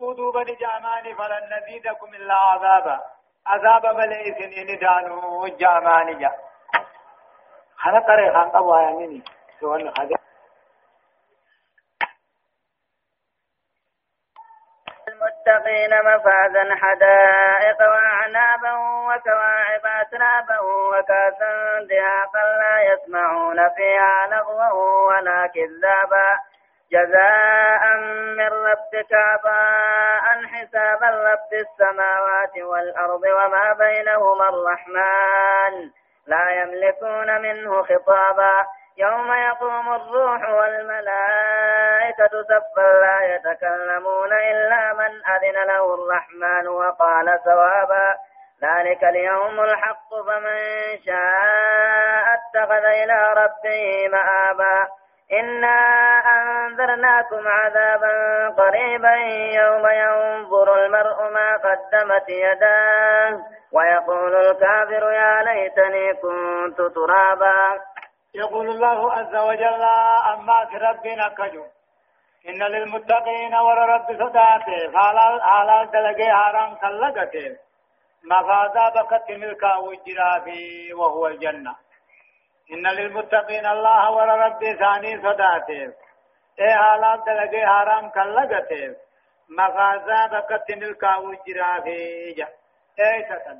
فذوقوا دوبا جاماني فلن نزيدكم إلا عذابا. عذاب ملئ إن دانوا جاماني جا خنا قري خان قبوا يعني سوال خذ المتقين مفازا حدائق وأعنابا وكواعب أترابا وكاسا دهاقا لا يسمعون فيها لغوا ولا كذابا. جزاء من ربك عطاء حسابا رب السماوات والأرض وما بينهما الرحمن. لا يملكون منه خطابا. يوم يقوم الروح والملائكة صفا لا يتكلمون إلا من أذن له الرحمن وقال ثوابا. ذلك اليوم الحق فمن شاء اتخذ إلى ربه مآبا. إنا أنذرناكم عذابا قريبا يوم ينظر المرء ما قدمت يداه ويقول الكافر يا ليتني كنت ترابا يقول الله عز وجل أما ربنا كجو إن للمتقين ور رب صداته فعلى على دلقي حرام كلقته مفادا بكت ملكا وجرافي وهو الجنة. إن للمتقين الله ور رب ثاني صداته إيه على دلقي حرام كلقته مفادا بكت ملكا وجرافي جا إيه ستن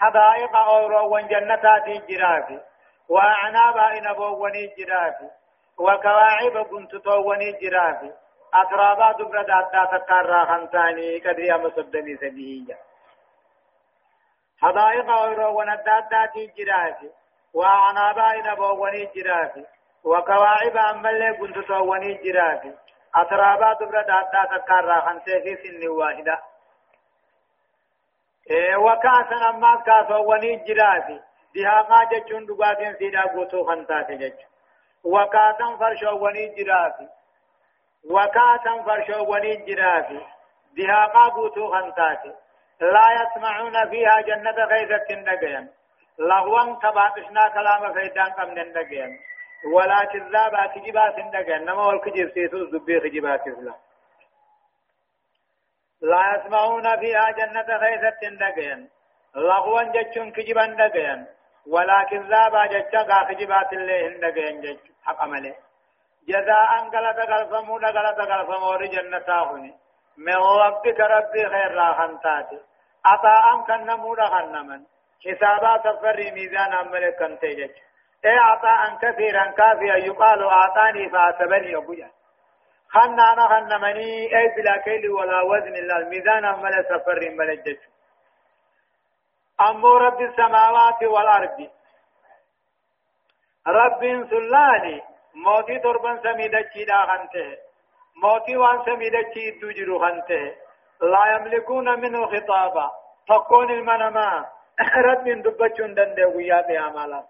حدائق أورو وجنتات جرافي وأعنابا إن بووني جرافي وكواعب كنت تووني جرافي أترابا دبر دادا تكارا خمساني قدري أم صدني سبيهية حدائق ويرون الدادات جرافي وأعنابا إن بووني جرافي وكواعب أمالي كنت تووني جرافي. أترابا دبر دادا تكارا خمسة في سن واحدة. إيه وكاسا أما كاسووني جرافي. دهاقا جچون دغاتين سيدا غوتو خنتاته جچ. وكاتن فرشووني جرافي. وكاتن فرشووني جرافي. دهاقا غوتو خنتاته لا يسمعون فيها جنة غيثة النجيم لغوا تباقشنا كلام فيدان قم النجيم ولا كذابا كجبات النجيم نما والكجب سيسو زبي خجبات الله لا يسمعون فيها جنة غيثة النجيم لغوا جچون كجبا نجيم ولكن ذابا جچا غاخجبات الله هندگين جچ حق عمله جزاء غلط غلفمو غلط غلفمو جنة هوني من ربك ربي خير راحنتاتي عطاء كن نمودا خنمن حسابا سفر ميزان عمل جچ اي عطاء كثيرا كافيا يقال أعطاني فاعتبني أبويا. خنانا خنمني اي بلا كيل ولا وزن إلا الميزان عمل سفر ملجچ أمو رب السماوات والأرض. رب سلاني موتي تربان سميدتشي دا خنته. موتي وان سميدتشي دوجرو خنته. لا يملكون منه خطابا. تكون المنما. رب دبچون دنده ويا بيامالا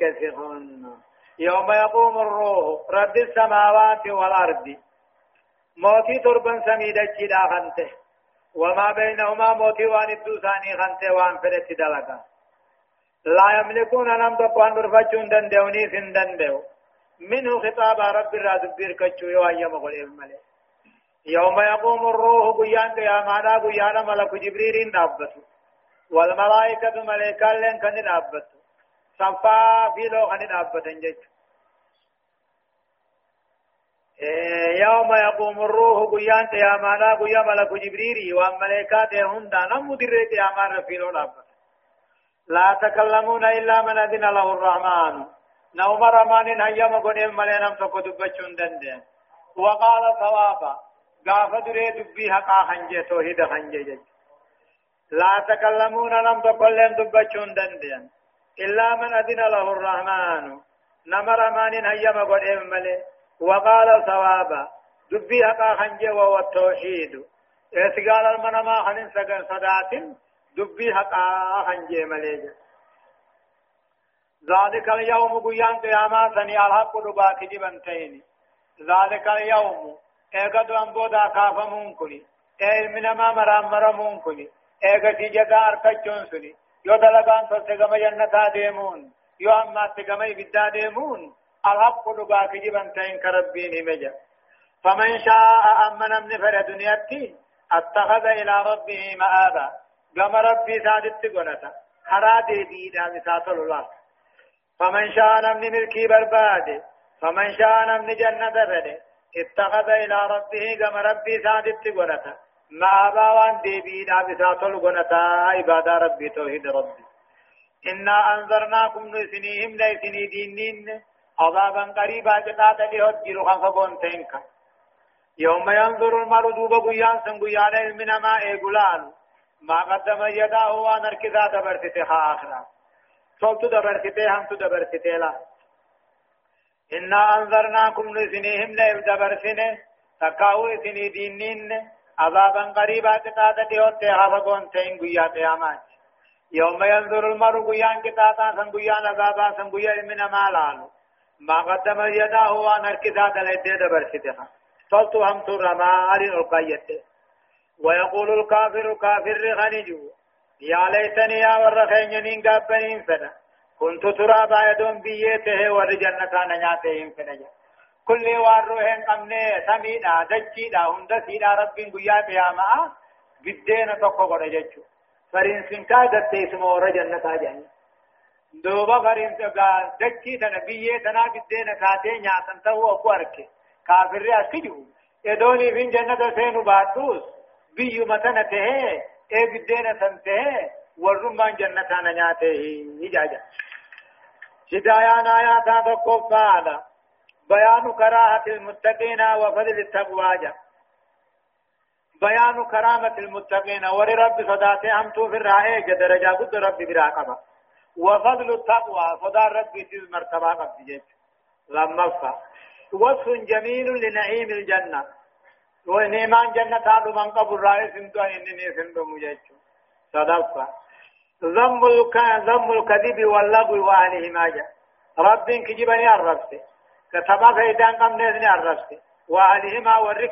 كثيرون يوم يقوم الروح رب السماوات والأرض. موتي تربان سميدتشي دا خنته. وما بينهما موتي وان الدوساني خنته وان فرت دلقا. لا يملكون نم تقوان برفجون دندوني سن دندو منه خطاب رب الراد بير كچو يو أيام قول الملي يوم يقوم الروح قيان قيامانا قيان ملك جبريل دابت والملائكة ملائكة لن كن دابت صفا في لو كن دابت انجج يوم يقوم الروح قيان قيامانا قيام ملك جبريل والملائكات هندا نم مدر قيامان رفيلو دابت لا تكلمون إلا من أذن له الرحمن. نوم رمان هيام قد ملينم تكو دبچون دندن وقال ثوابا غاف دري دبي حقا خنجه توحيد خنجه لا تكلمون نم تقلن دبچون دندن إلا من أذن له الرحمن. نمر مان هيام قد ملي وقال ثوابا دبي حقا خنجه وهو التوحيد. إسقال المنما خنن سقن صداتين دبي حقا خنجي مليجا ذلك اليوم قيان قياما سني الحق دباك جبنتين ذلك اليوم. ايقظ أنبودا كافمون كني. اي من ما مرام مرمون كني. ايقظ جدا اركجون سني يو دلقان تسقم جنتا ديمون يو اما تقم بدا ديمون الحق دباك جبنتين كربين مجا فمن شاء أمن من فر دنياتي اتخذ إلى ربه مآبا قام ربي سادت قنتا خرا دي دي دا مساتل الله فمن شاء نمن ملكي برباد فمن شاء نمن جنة فد اتخذ إلى ربه قام ربي سادت قنتا مآبا وان دي بي دا مساتل قنتا عبادة ربي توحيد ربي. إنا أنذرناكم نسنيهم ليسني دينين. عذابا قريبا جتاتا لهد جيرو خنفقون تنكا يوم ينظر المرء دوبا قيان سن قيان علمنا ما إيقلال ما قدم يداه وان اركزا دبرتته آخرا. صوت دبرتته هم دبرتته لا. إنا أنذرناكم لسنيهم ليل دبرسنه تقاو سني دينين. عذابا قريبا تتاتا ديوت تهافقون تين قيا قيامات يوم ينظر المرء قيان كتاتا سن قيان عذابا قيا علمنا ما ما قدم يداه وان اركزا دلته دبرتته فلتو هم ترما علي القيت ويقول الكافر كافر غنجو يا ليتني يا ورخين ينين قابنين فدا كنت ترابا يدون بيته ور جنة نياتهم كل واروهن قمنه سميدا دجيدا هند سيدا ربين قيا قياما بدين تقو قد جچو فرين سنكا دته اسمه ور جنة جاني دوبا فرين تگا دجي تنبيه تنا بدين كاته نياتن تو اكو اركه كافر أسكجو إدوني فين جنة سين باتوس بيو متنة ته إيه بدينة سنته ورمان جنة نياته إجاجة هدايان آيات تقفالا بيان كراهة المتقين وفضل التقوى بيان كرامة المتقين ورب صداته هم تو في الرائع درجة قد رب براقبة وفضل التقوى صدار رب في مرتبة قد لما فا. وصف جميل لنعيم الجنة. ونعمان جنة هذا من قبل رأي سنتو إنني سنتو مجيشو صدقا ذم الكذب واللغو وأهلهما جاء رب كجبني عرفت كتبا فيدان قم نزني عرفت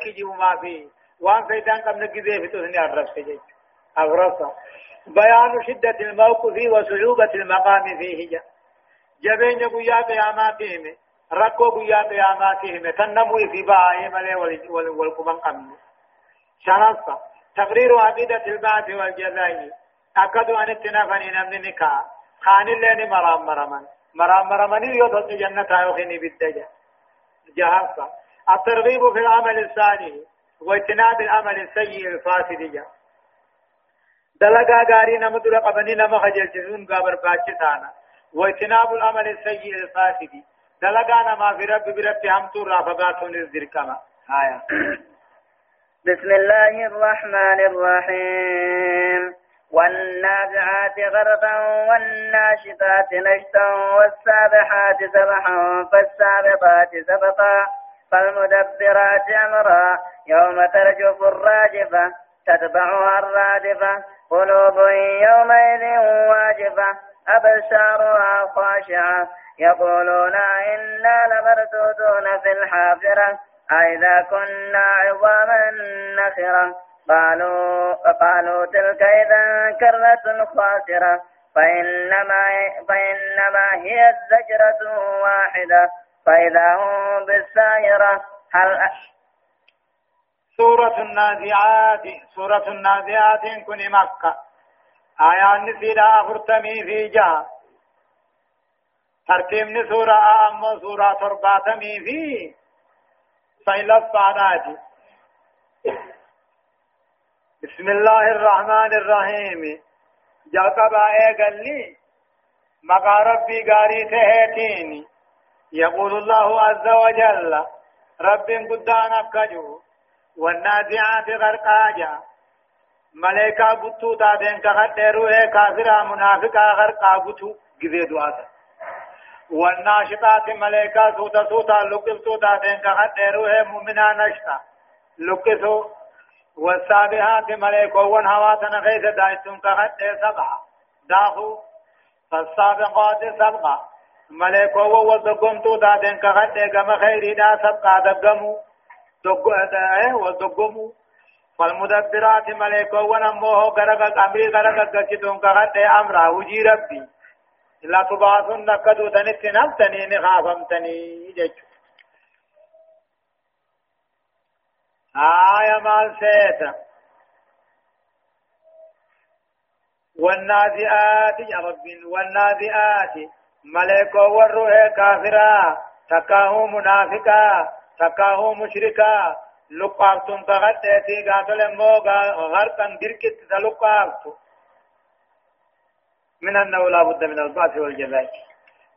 جيب ما فيه وان فيدان قم نجذي في تزني عرفت جيش أغرصة بيان شدة الموقف وصعوبة المقام فيه جاء جبين يقول يا قياماتهم. ركو قيا قياماته متنمو في باعي ملي والقمان قمي شرفة تقرير عقيدة البعث والجزاء. أكدوا أن اتنافني نمن نكا خان اللين مرام مرمان. مرام مرمان يوضع جنة يوخيني بالدجا جهافة الترغيب في العمل الصالح واجتناب العمل السيء الفاسد جا. دلقا غاري نمدر قبني نما خجل جزون قابر باچتانا واجتناب العمل السيء الفاسد دلقانا ما في رب برب همتو رافقاتون الزركما آية بسم الله الرحمن الرحيم والنازعات غرقا والناشطات نشطا والسابحات سبحا فالسابقات سبقا فالمدبرات أمرا يوم ترجف الراجفة تتبعها الرادفة قلوب يومئذ واجفة أبشارها خاشعة يقولون إنا لمردودون في الحافرة أئذا كنا عظاما نخرة قالوا قالوا تلك إذا كرة خاسرة فإنما فإنما هي الزجرة واحدة. فإذا هم بالساهرة هل سورة النازعات سورة النازعات كن مكة. آيان نسيلا أفرتمي في جهة ترتيبني سورة أما سورة ترباتمي في. سيلف بعداتي بسم الله الرحمن الرحيم جاكبا ايقل لي مقا ربي قاري تهيتيني يقول الله عز وجل رب قدانا كجو والنازعات غرقاجا ملائكة بطو تاتين كخد روح كافرة منافقة غرقا بطو قذي دعاتا والناشطات ملائكة سوتا سوتا لقب سوتا دين كخد روح مؤمنا نشتا لقسو والسابحات ملائكة ونهواتنا غيث دايتون كخد سبعة داخو. فالسابقات سبقة ملائكة وودقم توتا دين كخد كما خيري دا سبقة دقمو ودقمو فالمدبرات ملائكة ونموه غرق أمري غرق كتون كخد أمرا. وجي ربي لا تبعثن كدو تنت نفتني نخافمتني جيش آية مال سيتا والنازئات يا رب والنازئات. ملائكة والروح كافرا تكاهو منافقا تكاهو مشركا لقافتم تغدتي قاتل موغا غرقا دركت تلقافتم من أنه لا بد من البعث والجزاء.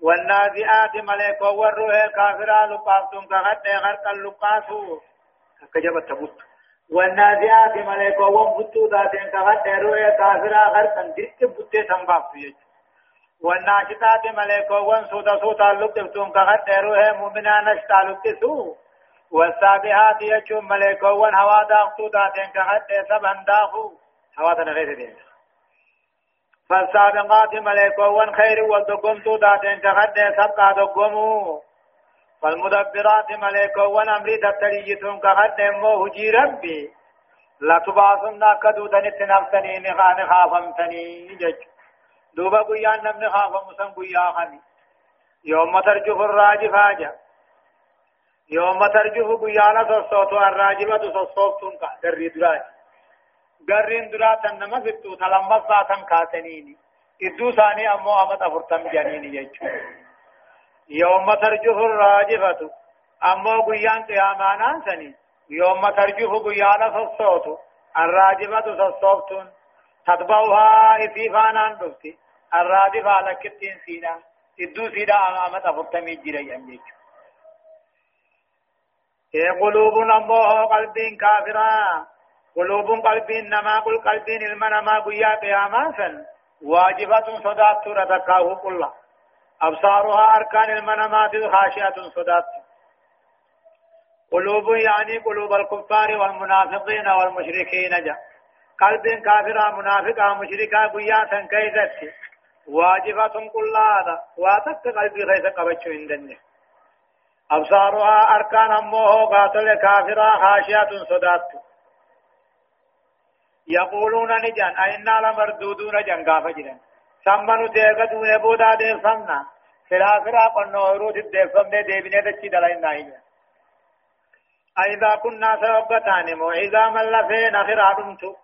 والنازئات ملائكة والروح كافرا لقافتم تغدتي غرقا لقاسو كجبت تبوت. والنازعات ملائكة وفتو ذاتين كغد روية كافرة غرقا ديك بوتي تنباف يج والناشطات ملائكة وانسودا سوتا لبتفتون كغد روية مؤمنا نشتا لبتسو والسابحات يجو ملائكة وان هوا داختو ذاتين كغد سبن داخو هوا تنغير دين. فالسابقات ملائكة وان خير والدقمتو ذاتين كغد سبقا دقمو. فالمدبرات ملائكة ونمري تبتليتهم كهد مو هجي ربي. لا تبعثن كدودا نتنفتني نخان خافمتني جج. دوبا قيان نمن خافم سن قيا خمي. يوم ترجف الراجف حاجة يوم ترجف قيانا تصوت الراجفة تصوتون كا دري دراج غرين دراتا نما فتو تلمس ساتن كاسنيني إدو ثاني أمو أمد أفرتم جانيني جج. يوم ترجف الراجفة أمو قيان قيامانا سني يوم ترجف قيانا فالصوت الراجفة فالصوت تتبعها إثيفانا دفتي الراجفة لكتين سيدا إدو سيدا أمامة فرتمي جري أنجيك قلوب نموه قلب كافرا قلوب قلب نما قل قلب المنما قيا قياما سن واجبة صدات رتكاه كله أبصارها أركان المنامات خاشعة صدات قلوب يعني قلوب الكفار والمنافقين والمشركين جاء قلب كافر منافق مشركا قياسا كيزت واجبة هذا واتك قلبي غيث قبتش عندنا أبصارها أركان أمه قاتل كافرا خاشعة صدات يقولون نجان أئنا لمردودون جنگاف جنان سمنو تيغا دونه بودا دير فمنا فلا فرا قنو هرود دير فمنا ديبنه دچي دلائن ناهي أئذا كنا سوبتان مو إذا من لفين آخر آدمتو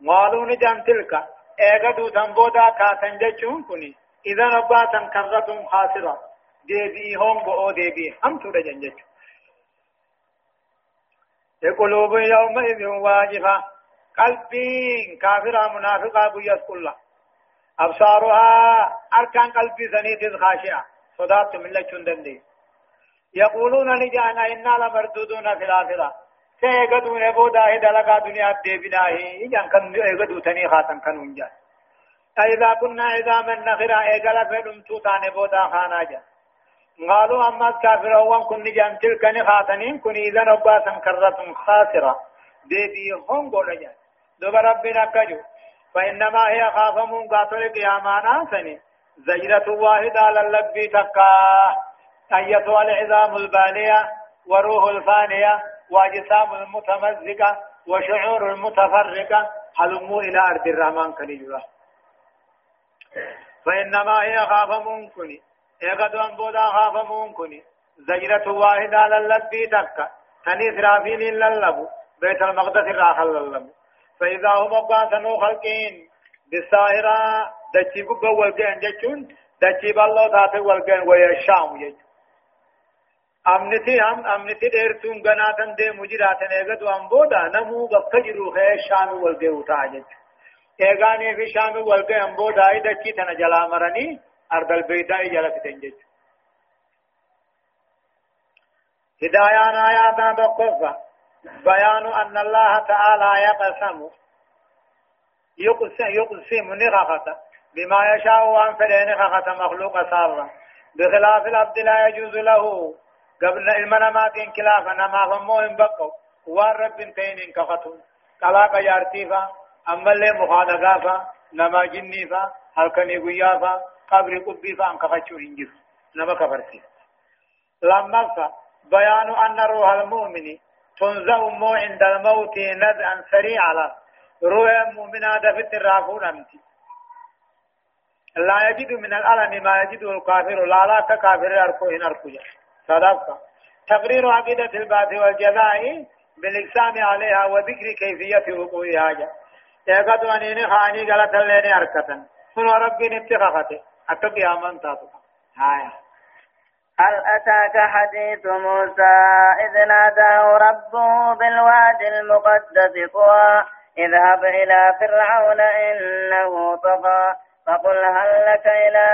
مالون جان تلك ايغا دو تنبودا كاتن جچون كني إذا نباتن كرتم خاسرة ديبي هم بو ديبي هم تو دجن جچو قلوب يومئذ واجفة قلبين كافرة منافقة بيس كلها أبصارها أركان قلبي سنيت خاشعة. صدات من لچون دندي. يقولون نجانا إنا لمردودون في الآخرة. سيقدون بودا دلقا دنيا ديبناه إجان كن يقدو تني خاتم كن ونجان إذا كنا إذا من نخرا إيقلا فدم توتان بودا خانا جا قالوا أما كافر وان كن نجان تلك نخاتنين كن إذا نباسا كرة خاسرة. ديبي هم قول جان دوب ربنا كجو. فإنما هي خافمون قاتل قيامانا سني زجرة واحدة للبي تكا. أيتها العظام البانية وروح الفانية وأجسام المتمزقة وشعور المتفرقة. هلموا إلى أرض الرحمن كنيجوا فإنما هي خافمون كني. إيقظ بودا خافمون كني. زجرة واحدة للبي تكا. تني إسرافيل للبو. بيت المقدس الراحل للبو. فإذا هم قاسنوا خلقين بالساهرة دچي بقى والقين جچون دچي بالله تاتي والقين ويشام جچون أمنتي هم أمنتي ديرتون غناتن دي مجراتن اگدو أم بودا نمو بفجرو خي شام والقين وتاجج اگاني في شام والقين أم بودا اي دچي تن جلا مرني ارض البيداء جلت تنجج هدايان آياتنا بقفة. بيان أن الله تعالى يقسم يقسم يقسم نغفة بما يشاء وأن فلين نغفة مخلوق سارة. بخلاف العبد لا يجوز له قبل المنامات انكلافا نما فمو إن بقوا. والرب تين كفتون. قلاق يارتيفا أما اللي مخادقافا نما جنيفا هلكني قيافا قبر قبيفا انكفتشو هنجف نما كفرتي. لما بيان أن روح المؤمن تنزع مو عند الموت نزعا سريعا. روح مؤمنا دفت الرافون أمتي. لا يجد من الألم ما يجده الكافر. لا لا ككافر أركو إن أركو صدقة تقرير عقيدة البعث والجزاء بالإقسام عليها وذكر كيفية وقوعها. جاء يقض أنيني خاني غلط الليني أركتا سنو ربي نبتخخته أكبر آمان تاتو هايا هل أتاك حديث موسى إذ ناداه ربه بالوادي المقدس طوى اذهب إلى فرعون إنه طغى فقل هل لك إلى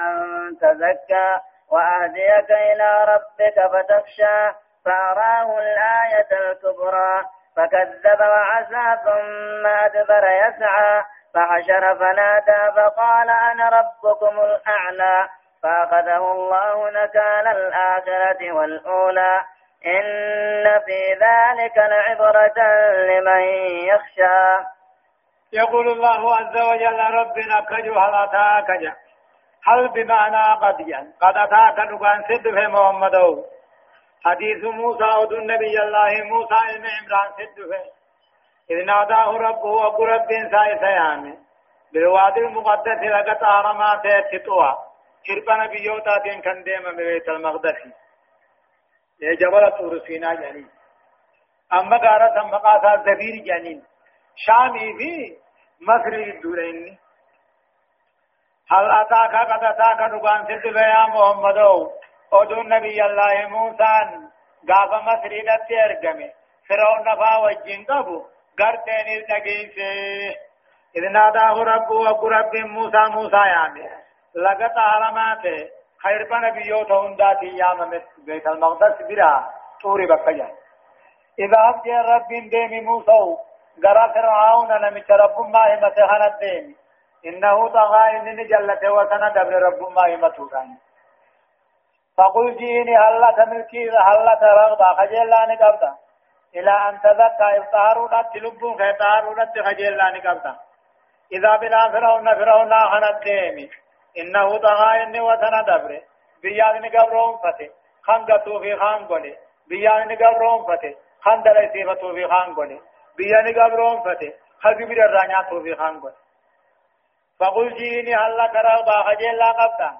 أن تزكى وأهديك إلى ربك فتخشى فأراه الآية الكبرى فكذب وعسى ثم أدبر يسعى فحشر فنادى فقال أنا ربكم الأعلى فأخذه الله نكال الآخرة والأولى. إن في ذلك لعبرة لمن يخشى. يقول الله عز وجل ربنا كجو هل أتاك جا. هل بمعنى قد جا. قد أتاك نقان سد في محمد حديث موسى ود النبي الله موسى ابن عمران سد في. إذ ناداه ربه وقرب ساي سيامي. بالوادي المقدس لقد أهرمات تطوى كربنا بيوتا كان ديما ببيت المقدس يا جبل طور سينا جانين أما قارة أما قاسا زبير جانين شامي في مصر الدورين هل أتاك قد أتاك نقان سد يا محمد أدو نبي الله موسى قاف مصر إلى أرقمي فرعون نفا وجين قبو قرتين الدقيسي إذ ناداه ربه وقرب موسى موسى لقد علامات خير بنا بيوت هنداتي يا ممت بيت المقدس برا طوري بقيا إذا أبجي رب ديم موسى قرى فرعون نمت رب ما همتهن الديم إنه طغى إنني جلت وسند دبر رب ما همتهن فقل جيني هلا تملكي هلا ترغب خجلاني قبضا إلى أن تذكى إفتارون تلبون خيطارون خجلاني قبضا إذا بلا فرعون فرعون خنا الديم إنه طغى إني وسند دبر بيان قبرون فتي خنقتو في خانقوني. بيان قبرون فتي خندل سيفتو في خانقوني. بيان قبرون فتي خبيب الرانياتو في خانقوني. فقل جيني هلا ترى باخجل لا قبتا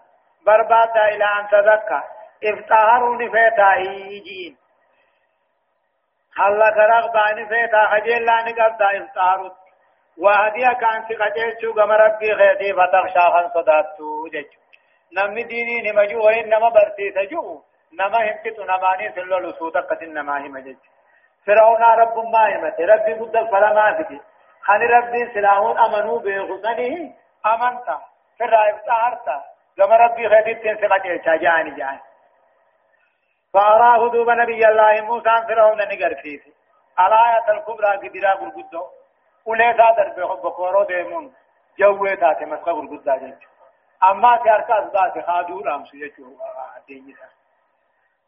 بربادا إلى أن تذكى افتهروني فيتا يجين هلا فيتا خجل لا نقبتا افتهروا وهديا كان سقجل شو قم ربي خيتي فتخشى خان صداتو جيجو. نمني ديني نمجو وإنما برسي سجو. نما همتو نماني سلو لسوطة قتن نما هم جيجو. فرعون رب ما همت ربي قد فلما فدي خان ربي سلاهون أمنوا بغسنه أمنت فرع افتعرت قم ربي خيتي سقجل شاجاني جاني فأراه دوب نبي الله موسى فرعون نقر فيه. الآية الكبرى قدرا قرقدو. Uleesaa darbe bokkoroo deemuun jawwee taate masqa gurguddaa jechuudha. أما تركز ذات خادور أمس يجو دينيسا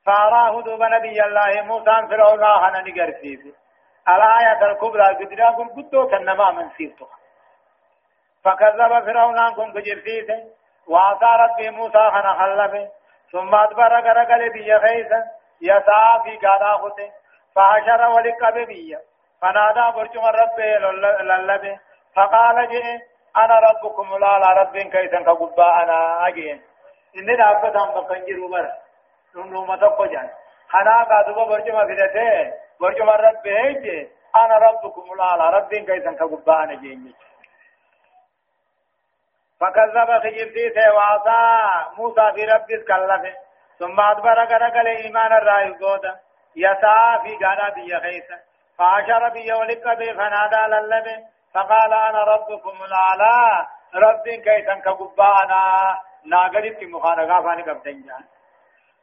فأراه دوب نبي الله موسى فرعون هنا نقر فيه. الآية الكبرى قدرا قل قدو كنما من سيرتها فكذب فرعون كن كجر فيه. وعصى ربي موسى هنا خلفه. ثم أدبر قرقل بي خيسا يسعى في قاداخته فحشر ولق ببيه. فنادى برجم الرب للبه فقال جئ أنا ربكم لا لا رب كيسا كقبا أنا أجئ. إني دابت هم بقنجر بر. نمو متقجا خنا قادوا برجم فدته. برجم الرب هيجي أنا ربكم لا لا رب كيسا كقبا أنا جئ. فكذب خجبتي وعصى موسى في رب كلفه ثم أدبر قرقل إيمان الرأي قودا يسعى في قانا بي فعشر بي ولك بي فنادى للبي فقال أنا ربكم الأعلى. رب كيتن كقبانا ناغريت مخانقا فاني قبتن جان.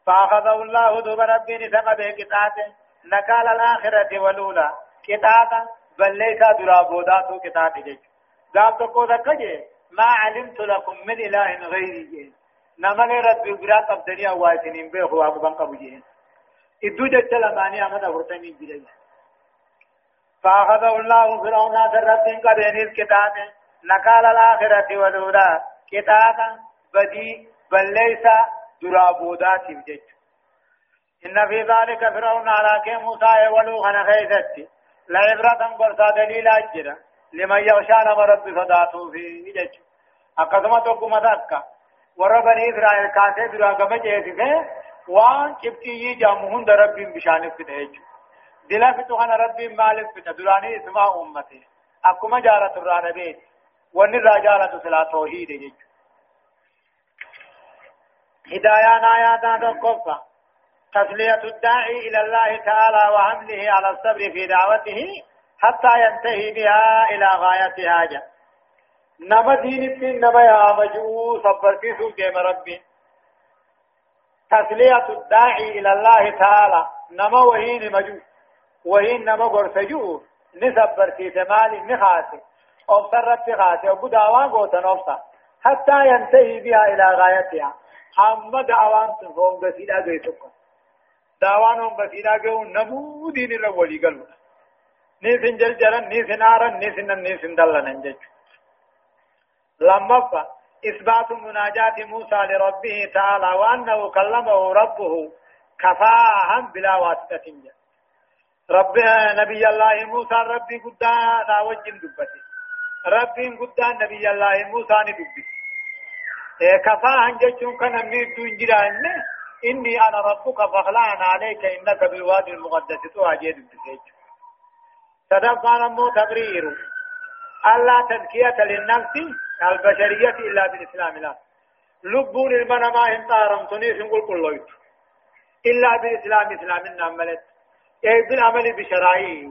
فأخذه الله دوب ربي نسق به قطعته نكال الآخرة والأولى. قطعة بل ليس درابوداتو قطعة جيش. قاب تقول كجي ما علمت لكم من إله غيري. نمل ربي برات الدنيا وايتنين به هو أبو بنقبو جين إدو جت لماني امد ورتني جيجي فأخذه الله فرعون سرتين قبين الكتاب. نقال الآخرة والأولى. كتابا بدي بل ليس درابودات بجج إن في ذلك فرعون على كي موسى ولو خنا خيثتي لعبرة قرصا دليل أجرا لمن يغشى نما رب صداته في جج. أقسم تقوم ذكا وربني إسرائيل كاسي درا قم جيسي وان كبتي يجامهن درب بشانك في دلافت أنا ربي مالك في دراني اسماء أمتي. أكما جارة الرانبيت وان الرجالة سلا توحيد جيج هدايان آيات تقفى تسلية الداعي إلى الله تعالى وحمله على الصبر في دعوته حتى ينتهي بها إلى غايتها جاء نما دين الدين نما يا مجو صبر في سوء ربي تسلية الداعي إلى الله تعالى. نما وهين مجو. وهين نما قرسجو نسبر في تمال نخاسي أو سرت خاسي أو بدعوان قوتن أفتا حتى ينتهي بها إلى غايتها. هم دعوان تنفون بسيطة قيتكم دعوان هم بسيطة قيون. نمو دين الرولي قلوا نيسن جلجرن نيسن آرن نيسن نيسن دلن انجج. لما إثبات مناجاة موسى لربه تعالى وأنه كلمه ربه كفاها بلا واسطة رب نبي الله موسى ربي قدان لا وجن دبته. ربي قدان نبي الله موسى ندبته. إيه كفاها جتشون كان ميدو انجران إني أنا ربك فخلعن عليك إنك بالوادي المقدس تواجد بسيج. تدفع نمو تبرير ألا تزكية للنفس البشرية إلا بالإسلام لا. لبون المنما انتارم تنيس نقول كل إلا بالإسلام إسلامنا عملت إيه بالعمل بشرائع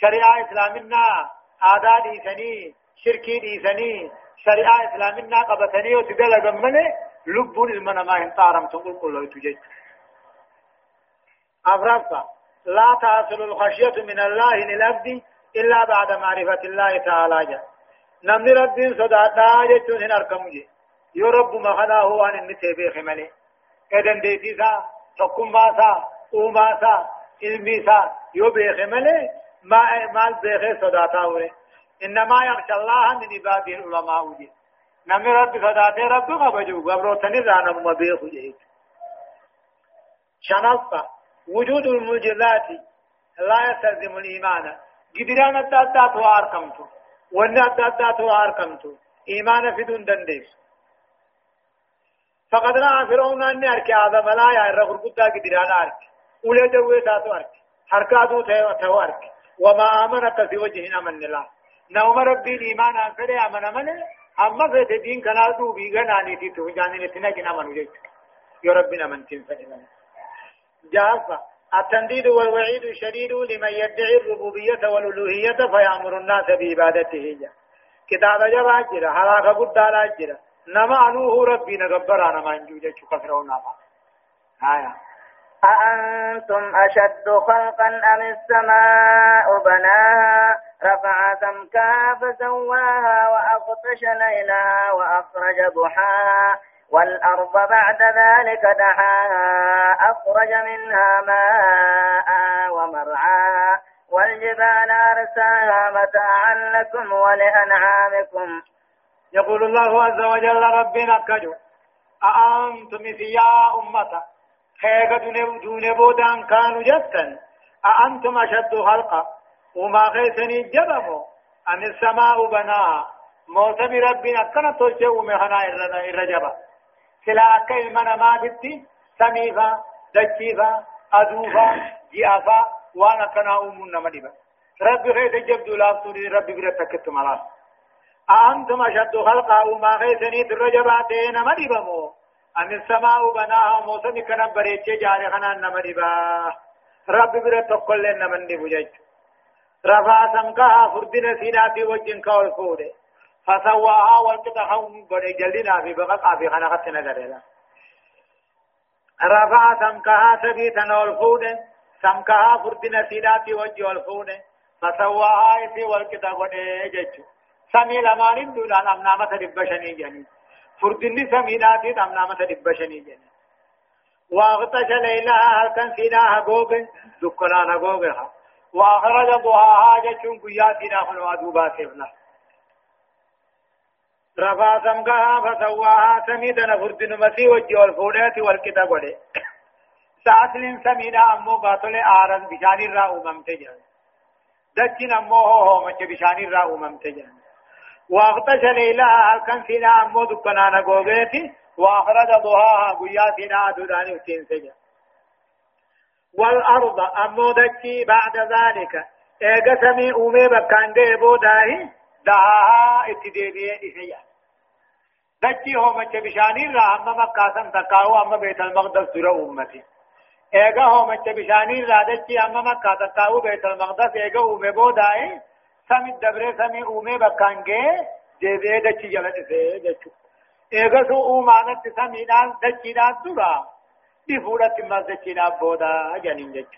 شريعة إسلامنا عادات إيساني شركي إيساني شريعة إسلامنا قبتني وتدل جمله لبون المنما انتارم تنقل كل يتجج أفرفا لا تحصل الخشية من الله للعبد إلا بعد معرفة الله تعالى جل نمني ربين صداتا جتون هن أركم جي يو رب مخنا هو أن النتي خمالي إذن ديتي سا تقوم سا اوما سا علمي سا يو بيخمالي ما مال هوري إنما يخشى الله من عباده العلماء جي نمني رب صداتا رب قبجو قبروتني رانا مبيخ جي شنفة وجود المجرات لا يستلزم الإيمان. قدران التأتات واركمتو وان أدى أدى توار كمتو إيمان في دون دنديس فقد رأى فرعون أن أركي هذا ملايا الرغر قد قدران أرك أولي دوي ساتو أرك حركاتو تهو أرك وما آمن في وجه أمن الله نوم ربي الإيمان أنفره أمن أمن أما في دين كنا دو بيغناني تي تو جاني نتنا جنا من وجه يا ربنا من تنفعني جافا التنديد والوعيد الشديد لمن يدعي الربوبية والألوهية فيأمر الناس بعبادته كتاب جبا جرا حلاك قد دالا جرا نما أنوه ربي نغبر أنا من جوجة كفرون آية أأنتم أشد خلقا أم السماء بناها؟ رفع سمكها فسواها وأغطش ليلها وأخرج ضحاها والأرض بعد ذلك دحاها أخرج منها ماء ومرعاها والجبال أرساها متاعا لكم ولأنعامكم. يقول الله عز وجل ربنا كجو أأنتم يا أمة خيغة دون بودان كانوا جدا أأنتم أشد خلقا. وما غيثني جبموا أم السماء بناها. موسم ربنا. كنا تلجوا مهنا الرجبة سلا أكا المنا ما بتي سميفا دجيفا أدوفا جيافا. وانا كنا أمون نمدبا رب غيث جبدو لافتوني رب برد تكت ملاس. أأنتم أشد خلقا. وما غيثني ترجباتين مدبا مو. أم السماء بناها موسم كنا بريتش جاري خنا نمدبا رب برد تقل نمني بجج رفع سمكها فردنا سيناتي وجن كول فوده. فسواها والقطعهم بني جلنا في بقى في خنقت نغرلا رفع سمكها سبيتا والفون سمكها فردنا سيداتي وجه والفون فسواها يسي والقطع بني ججو سمي لمان دولان أمنامة دبشني جني فردني سميناتي أمنامة دبشني جني واغتش ليلها هل كان سيناها قوغ دكنا قوغها وأخرج ضحاها جتشون قياتنا خلوا دوبا سيفنا رفع سمكها فسواها سميدنا فردن مسي وجه والفودات والكتاب ولي. ساتلين سمينا أمو باطل آرن بشاني را أمم تجان دچين أمو هو هو مچ بشاني را أمم تجان واغتش ليلها كان سينا أمو دكنانا قوغيتي وأخرج ضحاها قياتنا دوداني وتين سجان والأرض أمو دكي بعد ذلك. إيغا سمي أومي بكان دي بوداهي دعاها اتديبية إسيا دكي هو مچ بشاني را أما مكاسم تقاو أما بيت المقدس سورة أمتي. إيغا هو مچ بشاني را دكي أما مكا تقاو بيت المقدس إيغا أومي بوداهي سمي دبري سمي أومي بكان دي ديبية دكي جلد إسيا دكي إيغا سو أومانت سمي دان دكي دان سورة بفورة مزدچنا بودا جنين جچ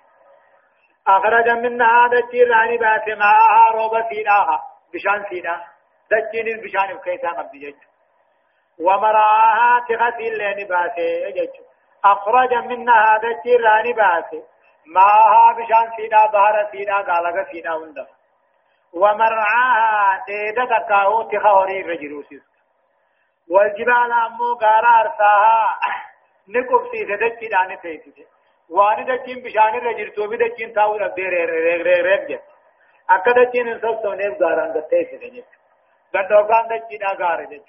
أخرج منها دچي راني بات ماءها روبا سيناها بشان سينا دچين بشان كيسا قبض جچ ومراها تغسل لين بات جچ أخرج منها دچي راني بات ماءها بشان سينا بحر سينا غالغ سينا هند ومرعاها ديدا تكاو تخوري رجروسيس والجبال أمو غارا أرساها نقب سيسة داني تيسي وان دچين بشان رجرتو بي دچين تاو ربدي رير رير رير رير جت أكا دچين انسان سونيب غاران دتيسي دنيت گندوغان دچي دا دچ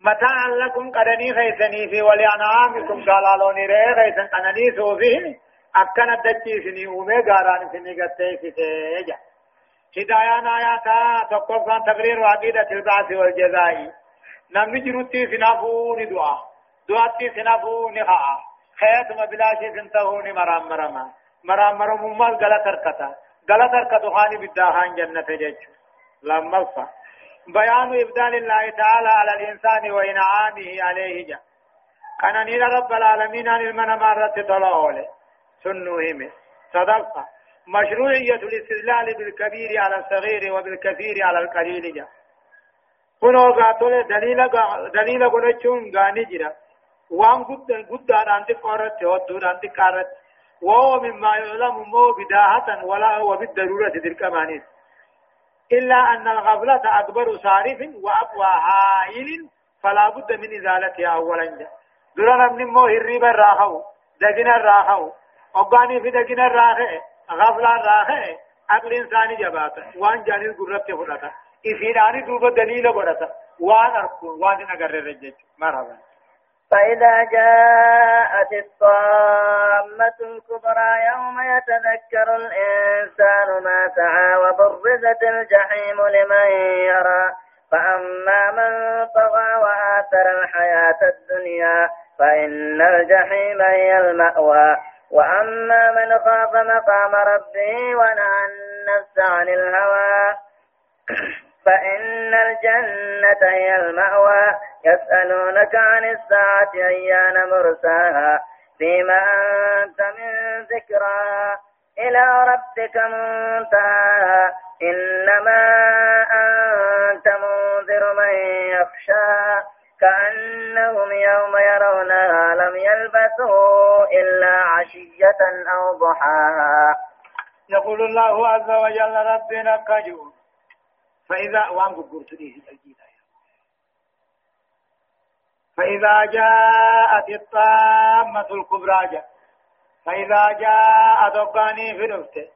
متاعا لكم قدني خيسني في ولعنامكم قالالوني ري خيسن قنني سوفي. اكنا دچي سني أومي غاران سني گتيسي تيجا هدايان آياتا تقفان تقرير وعقيدة البعث والجزائي نمي جروتي سنافو ندعا دواتي سنفو نخاء خيات ما بلاشي سنتهو مرام مرما مرام مرم مال غلط اركتا غلط اركتو خاني بداهان جنة جيش لما الفا بيان إبدال الله تعالى على الإنسان وإنعامه عليه جا كان نير رب العالمين عن المنى مرة طلعوله سنوهم صدقة مشروعية الاستدلال بالكبير على الصغير وبالكثير على القليل جا. كنو قاتل دليل دليل قنچون غاني جرا وان قد قد أنت قارت ودور أنت قارت. وهو مما يعلم مو بداهة ولا هو بالضرورة تلك مانيس إلا أن الغفلة أكبر صارف وأقوى حائل فلا بد من إزالتها أولا جا. درنا من مو هريب الراحو دقن الراحو أقاني في دقن الراحة. جباتا وان برطا وان أركون وان نقرر رجج مرحبا. فإذا جاءت الطامة الكبرى يوم يتذكر الإنسان ما سعى وبرزت الجحيم لمن يرى. فأما من طغى وآثر الحياة الدنيا فإن الجحيم هي المأوى. وأما من خاف مقام ربه ونهى النفس عن الهوى فإن الجنة هي المأوى. يسألونك عن الساعة أيان مرساها؟ فيما أنت من ذكرى. إلى ربك منتهاها إنما أنت منذر من يخشى. كأنهم يوم يرونها لم يلبثوا إلا عشية أو ضحاها. يقول الله عز وجل ربنا كجور فإذا وان ليه فإذا جاءت الطامة الكبرى جاء فإذا جاء دقاني في نفته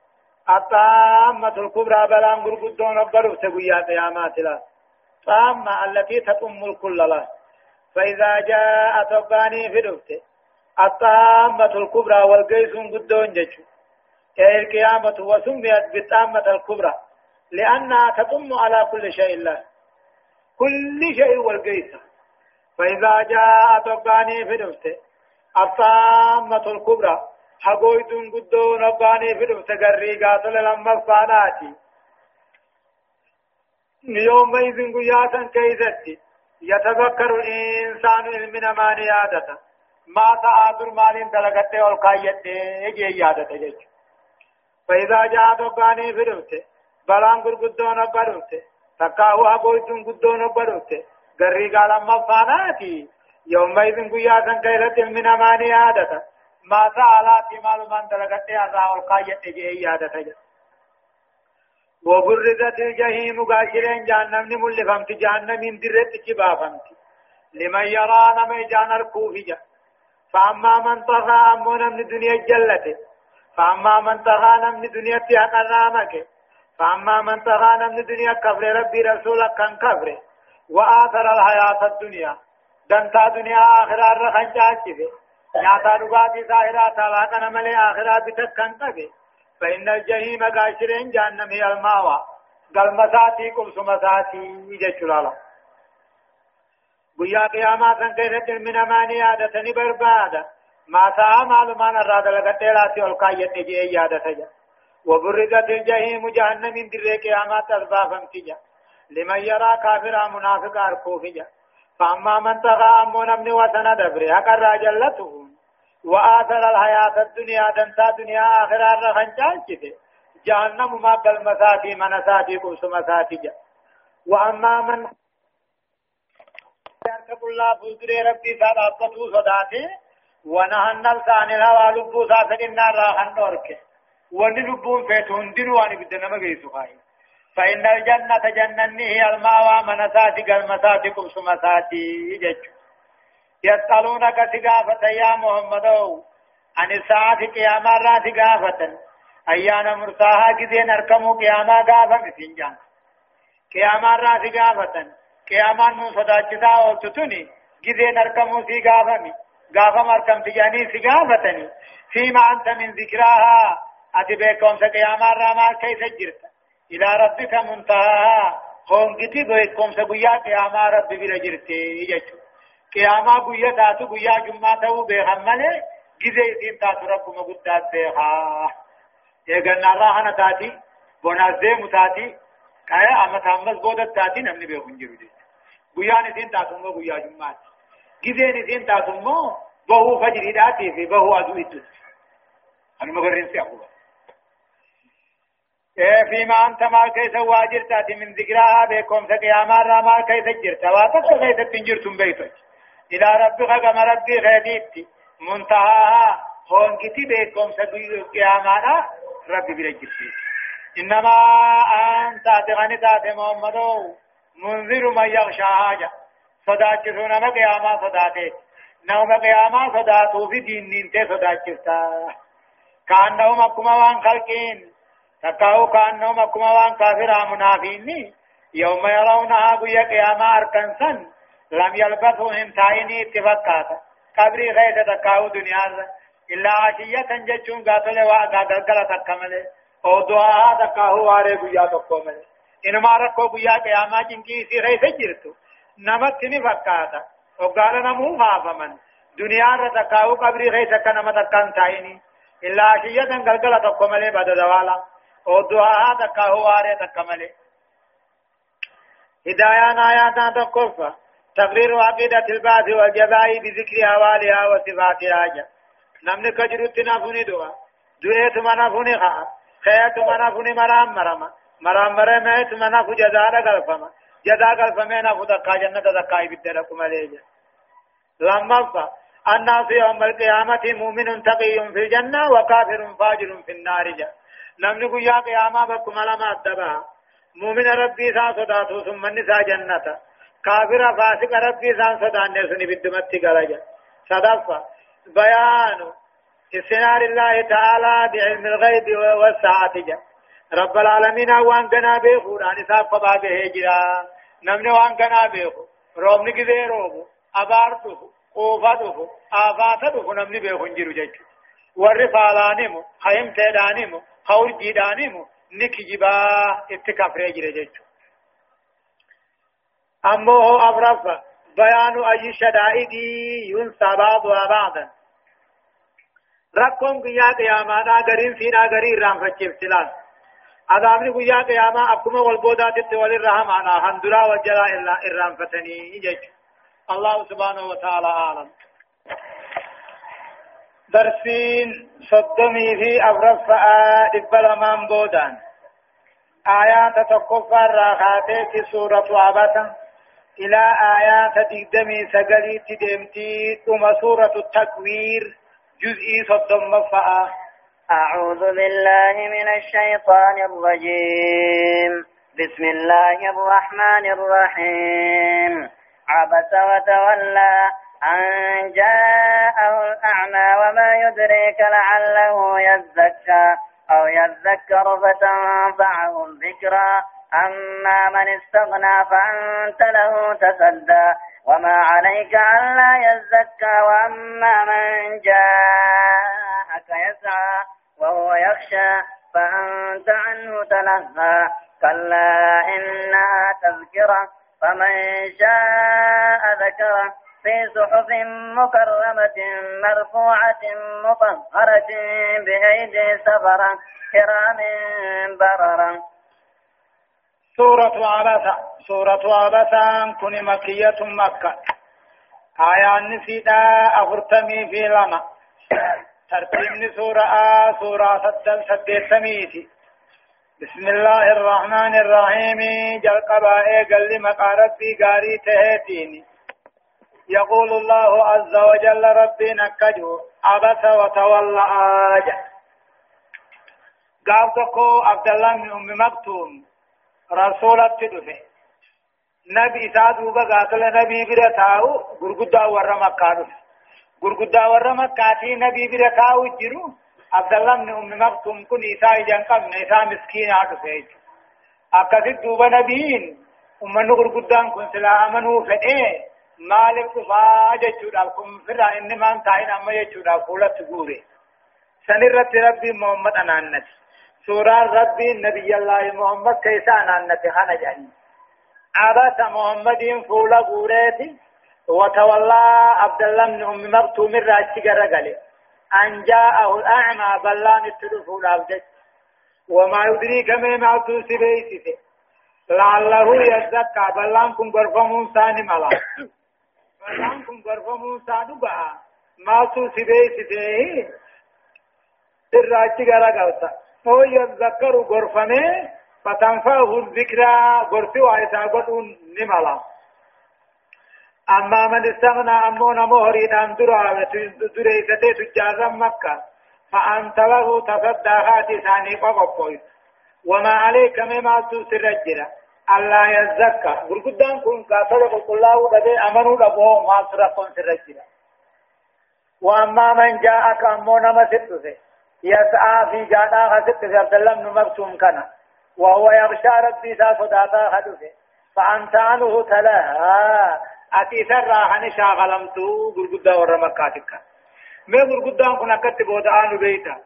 الطامة الكبرى بلان قرقدون ربرو سقيا قيامات لا طامة التي تطم الكل لا. فإذا جاء دقاني في نفته الطامة الكبرى والقيس قدون ججو. القيامة وسميت بالطامة الكبرى. لأنها تطم على كل شيء الله. كل شيء والقيسة فإذا جاء تقاني في نفسه الطامة الكبرى. حقويت قدو نقاني في نفسه قري قاتل لما الصاناتي يوم إذن قياسا كيزتي يتذكر الإنسان من ما نيادته ما تعادل مال دلقته والقايته يجي يادته جيش. فإذا جاء في نفسه بلان غرغدون أبروته تكاو أبويتون غدون أبروته غري قال أما فاناتي يوم إذن قيا سن كيلت من أماني عادة ما سألاتي مال من دلقت أسا والقاية تجي عادة وبرزت الجحيم قاشرين جهنم نملفمت جهنم اندرت كبافمت. لمن يرى نمي جان الكوفجة فأما من طغى أمونا من دنيا جلته. فأما من طغى من دنيا تحقرامك فأما من تغانى من الدنيا كفر ربي رسولك كان كفر. وآثر الحياة الدنيا. دنتا دنيا آخر الرخن جاكفه نعطى نقاتي ظاهرة طلاقنا ملي آخرة بتكن تبي. فإن الجحيم قاشرين جهنم هي الماوى. قال مساتي قل سمساتي جتشلالا قيا قياما سنكيرت من أماني عادتني بربادا ما سعى معلومان الرادة لقتلاتي والقاية تجي يادة تجا وبرزت الجحيم جهنم من دري قيامات أسبابا تجا لمن يرى كافر منافق أركوفجا فأما من طغى أمو نمني وسن دبري أقر جلته. وآثر الحياة الدنيا دنتا دنيا آخرة رخن جالجته جهنم ما قل مساتي منساتي قوس مساتي جا. وأما من يركب الله فوزر ربي صداقته صداته ونهى النفس عن الهوى لبو سافر النار راحن نورك. ونلبون فيتون دنو وان بدنا ما خاين فإن الجنة جنة هي الماوى منساتي قل مساتي قوس مساتي جج. يسألونك سقافة يا محمد. عن الساعة قيامة را سقافة أيانا مرساها كذين أركموا قيامة قافة مسنجان قيامة را سقافة قيامة من صداچتا أولتتني كذين أركموا سقافة قافة مركم تجاني سقافتني فيما أنت من ذكراها. أتبكم سقيامة را ما كيف جرت. إلى ربك منتهاها. هم كتي بيتكم سقيا قيامة رب بلا جرتي يجتو. قياما قوية تاتو قوية جمعة تاو بيخم ملي جزي دين تاتو رب مقدات بيخا ايغن الله تاتي بونازي متاتي كايا اما تامس بودت تاتي نمني بيخون جرو دي قوية نسين تاتو مو قوية جمعة جزي نسين تاتو مو بهو فجر داتي في بهو ادو اتو أنا مغرين سي اقوى فيما أنت ما كيس واجر تاتي من ذكرها بكم سقياما راما كيس جرت واتك كيس تنجرتم بيتك إلى ربك كما ربي غيبيتي منتهاها هون كتي بيكم سبيل قيامانا ربي برجتي إنما أنت أتغني تاتي محمد منذر من يخشى حاجة. صداتشون ما قياما صداتي نوم قياما صداتو في دين ننتي صداتشتا كأنهم أكما وان خلقين. تكاو كأنهم أكما وان كافر منافين يوم يرونها قيا قياما أركنسن لم يلبثوا هم تايني اتفقاتا قبري غير تكاو دنيا إلا عشية جتشون قاتل وعقا قلقلة تكمل أو دعاها تكاو واري قيا تكمل إنما ركو قيا قياما جنكي سي غير جرتو نمت نفقاتا وقال نمو غافمن دنيا رتكاو قبري غير تكنم تكن تايني. إلا عشية قلقلة تكمل بعد دوالا. أو دعاها تكاو واري تكمل هدايان آياتنا تقفى تقرير عقيدة البعث والجزاء بذكر أوالها وصفاتها. جا نمن كجرت نفني دوا. دويت منفني خا. خيات منفني مرام مرما. مرام مرمت منف جزاء قلفما جزاء قلفما نفو دقا جنة دقا بدركم عليه. لما فا. الناس يوم القيامة مؤمن تقي في الجنة وكافر فاجر في النار. جا نمن قيا قيامة بكم لما مؤمن ربي سا صداتو ثم النساء جنة. كافر فاسق ربي سان صدان نسني بدمت قلجا صدفة بيان استنار الله تعالى بعلم الغيب والساعة رب العالمين وان قنا بيخو راني صاحب فبا بهجرا نمني وان قنا بيخو رومني كذي روبو أبارته قوفته آفاته نمني بيخو انجرو جيجو والرفالانمو خيم تيدانمو خور جيدانمو نكجبا اتكافر جيجو جيجو أمه أبرف بيان أي شدائد ينسى بعضها بعضا. ركم قيا قيامانا قرين فينا قرين رام فجيب سلال. عذابني قيا قياما أبكما والبودات التوالي الرحم أنا هندلا وجلا إلا إرام فتني الله سبحانه وتعالى أعلم. درسين صدمي في أبرف إقبال أمام بودان. آيات تقفى الراخاتي سورة عبسا إلى آيات دقدمي سقلي تدمتي ثم سورة التكوير جزئي صدم فأه أعوذ بالله من الشيطان الرجيم. بسم الله الرحمن الرحيم. عبس وتولى أن جاءه الأعمى وما يدريك لعله يزكى أو يذكر فتنفعه الذكرى أما من استغنى فأنت له تسدى. وما عليك ألا يزكى. وأما من جاءك يسعى وهو يخشى فأنت عنه تلهى. كلا إنها تذكرة. فمن شاء ذكره في صحف مكرمة مرفوعة مطهرة بأيدي سفرة كرام بررة. سورة عبسة سورة عبسة كن مكية مكة. آية نسيدا أفرتمي في لما. ترتيب سورة آ سورة سدل سميتي بسم الله الرحمن الرحيم. جل قبائي قل مقاربي قاري تهيتيني. يقول الله عز وجل ربي نكجو. عبس وتولى آجا قال عبد الله من أم مكتوم. رسولة تدفه نبي سادو بقاتل نبي برتاو قرقدا ور مكة قرقدا ور مكة نبي برتاو جرو عبد الله من أم مكتوم كن إساء جنقم إساء مسكين عطفه أكثر دوب نبيين أمن قرقدان كن سلا أمنوا فئه مالك فا جچوداف كم فرا انما انتاين اما جچوداف فولت غوري سنرت ربي محمد انانت سورة ربي نبي الله محمد كيسا انانت خانا جاني. عباس محمد فولا غوريتي وتولى عبد الله بن أم مكتوم راشي غرغله أن جاءه الأعمى بلان التلفون الابدت وما يدريك ما معتو سبيسته لعله يزكى بلان كن غرفمون ثاني ملا. فلان كن موسى دبا ما سو سبي سبي الراجي غرا غلطا هو يذكر غرفة فتنفعه الذكرى غرفة وعيسى قدون نملا. أما من استغنى أمون مهرين أن درى دريسته تجارا مكة فأنت له تصدى هاتي ثاني قبقوي وما عليك مما تسر الجرى الله يزكى. غرغدان كون كافر قل الله دبي امنوا دبو ما سر كون سرجنا وأما من جاءك امونا ما يسعى في عبد الله بن مكتوم كان وهو يغشى ربي ذا صداتا حدثه فأنت عنه تلاها أتي سرى عن شاغلمتو غرغدا ورمكاتك ما غرغدان كنا كتبوا دعانو بيتا.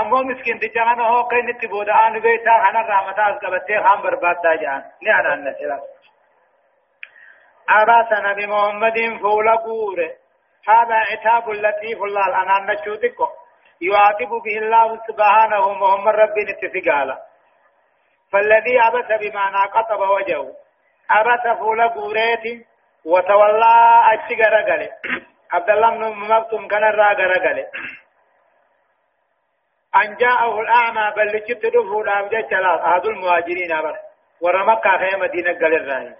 أمو مسكين دي جانا هو كاين نتي ان بيتا. أنا رحمتا اسقبتي هم برباد دا جان ني أنا نسلا ابا نبي محمد فولا قوره. هذا عتاب اللطيف الله أنا نشوتكو. يعاتب به الله سبحانه محمد ربي نتفقالا. فالذي عبس بما ناقطب وجهه عبس فولا قوريتي وتولى اشي غرغله عبد الله بن مكتوم كان را غرغله أن جاءه الأعمى بل لجبت دفه نام جلال أحد المهاجرين أبر ورمكة في مدينة قال الرأي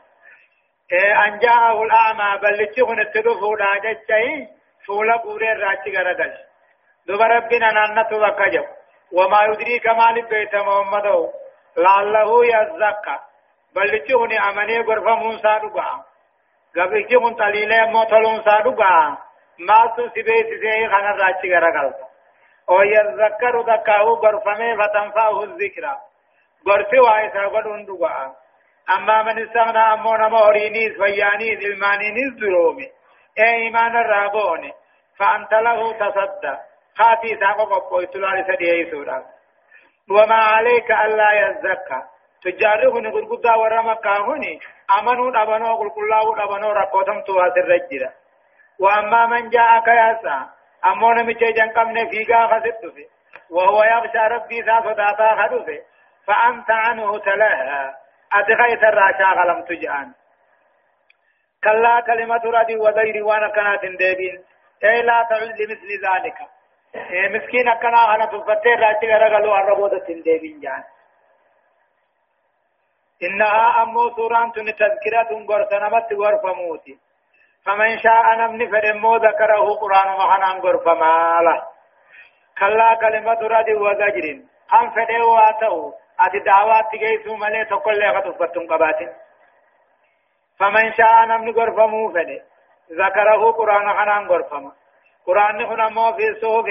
أن جاءه الأعمى بل لجبت ندفه نام جلال فولا بوري الراتي غرقل دوب ربنا نانت وكجب وما يدريك ما لبيت محمد. لعله يزكى بل لجبت أمني غرف موسى دقا قبل جبت تليل موتلون سادقا ما سبيت سيه خنا الراتي غرقل ويذكر ذكاه غرفمه فتنفعه الذكرى غرفي وايسا غدون دغا اما من استغنى امو نما اورينيس فيانيس المانينيس درومي اي ايمان الرابوني فانت له تصدى خاتي ساقو قويت له سدي سورة وما عليك الا يزكى تجاره نقول قد ورما كاهوني امنوا دبنو قل كلاو دبنو رقوتم تواسر رجرا واما من جاءك يسعى امو نمچه جن قمن فيقا خسد في وهو يغشى ربي ذا صداتا خدف فأنت عنه تلهى أدغيت الراشا غلم تجعان كلا كلمة ردي وغير وأنا كانت ديبين اي لا تعل لمثل ذلك مسكين كنا أنا تفتر راتي غرغلو الربوده ديبين جان إنها أمو سوران تذكرة غرسنمت غرفموتي فمن شاء نمني فدمو ذكره قرآن مخنا غرفما له كلا كلمة رد وزجر هم فده واتو أتي دعوات تجيسو ملي تقول لي خطفتم قباتين فمن شاء نمني غرفمو فده ذكره قرآن مخنا غرفما قرآن هنا مو في صحف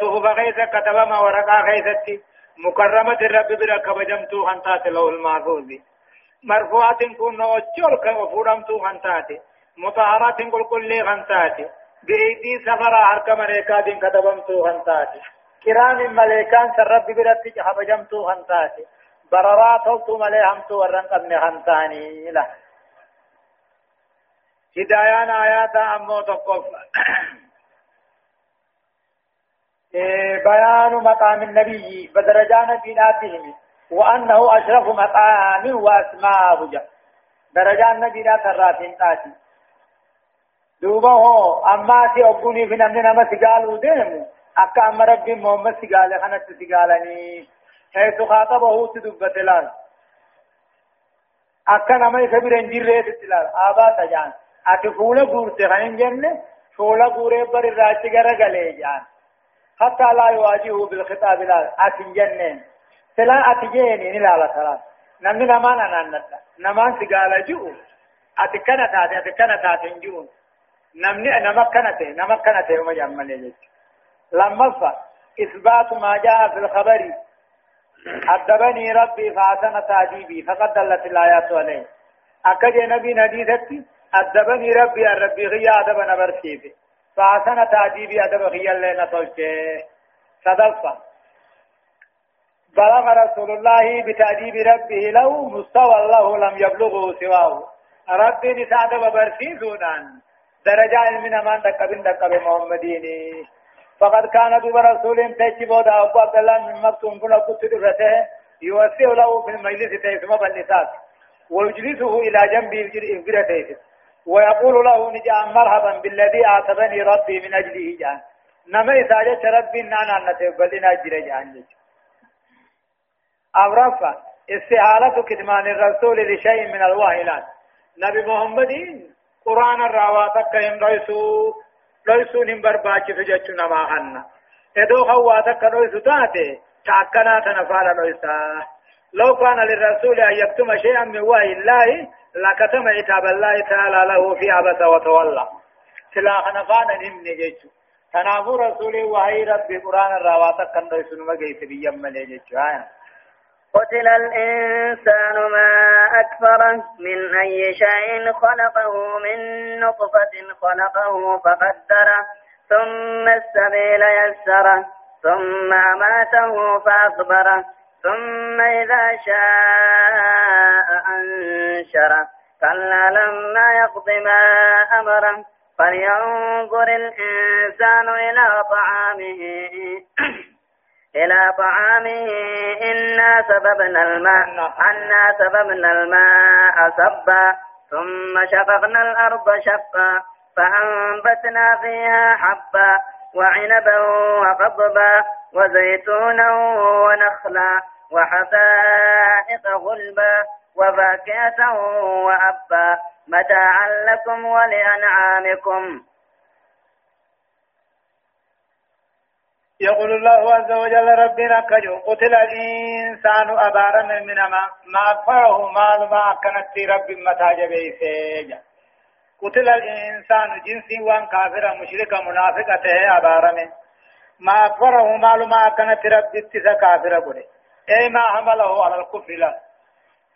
صحف خيسة كتب ما ورقا خيستي مكرمة الرب بركب جمتو خنطات له المحفوظ مرفوعات كن وجل كفورمتو خنتاتي مطهرات كل كل خنتاتي بأيدي سفر حرك ملائكات كتبمتو خنتاتي كرام ملائكان سرب برتي حبجمتو خنتاتي بررات تو ملائكمتو ورن قبن خنتاني لا هدايان آيات أمو تقف بيان مقام النبي بدرجان بيناتهم وأنه أشرف مقام وأسماء جا درجان النبي لا تراتين تاتي دوبه أما سي أبوني في نمنا ما سيقالوا ديمو أكا أما ربي محمد سيقال خانت سيقالني حيث خاطبه تدبت لأن أكا نما يسبر انجير ريت تلال آبا أتي فولا قورت خانين جنة فولا قوري بر الراجي غرغلي جان حتى لا يواجهه بالخطاب لا أتن جنين سلا أتجيني نلا ترى نمني نمان أنا نتا نمان سقال جو أتكنا تاتي أتكنا تاتي جون نمني نمكنا تي نمكنا تي وما جمال يجي لما فا إثبات ما جاء في الخبر أدبني ربي فأحسن تعذيبي فقد دلت الآيات عليه أكد نبي نديثتي أدبني ربي الربي غيا أدب نبرسيفي فأحسن تعذيبي أدب غيا لنا توجه صدفة بلغ رسول الله بتأديب ربه له مستوى الله لم يبلغه سواه. ربي نساعد وبرسي سودان درجة من من دقبين دقب محمدين فقد كان دوب رسول تجيبه دا أبو عبد الله من مكتوم كنا كنت درته يوسع له في المجلس تيسمى بالنساء. ويجلسه إلى جنب الفرته ويقول له نجا مرحبا بالذي أعتبني ربي من أجله جان نما إساجة ربي نانا نتبلنا جرجان أو رفع استحالة كتمان الرسول لشيء من الوحيلات نبي محمد قرآن الراواتك هم رئيسو رئيسو نمبر باچي فجأچو نما حنا إدو خواتك رئيسو تاتي تاكنا تنفال رئيسا. لو كان للرسول أن يكتم شيئا من وحي الله لكتم عتاب الله تعالى له في عبس وتولى. سلا خنفانا نمني جيچو تنافو رسول وحي ربي قرآن الراواتك كان رئيسو نما جيس بيما لجيچو آيان قتل الإنسان ما أكفره من أي شيء خلقه من نطفة خلقه فقدره ثم السبيل يسره ثم أماته فأكبره ثم إذا شاء أنشره كلا لما يقض ما أمره فلينظر الإنسان إلى طعامه. إلى طعامه. إنا سببنا الماء. أنا سببنا الماء صبا ثم شققنا الأرض شقا. فأنبتنا فيها حبا. وعنبا وقضبا. وزيتونا ونخلا. وحدائق غلبا وفاكهة وأبا متاعا لكم ولأنعامكم. يقول الله عز وجل ربنا كجو قتل الإنسان أبارا من ما ما أكفره مال ما كانت رب متاج بيسيجا قتل الإنسان جنسي وان كافر مشرك منافقة أبارا من ما أكفره مال ما كانت رب اتسا كافر قده أي ما حمله على الكفر له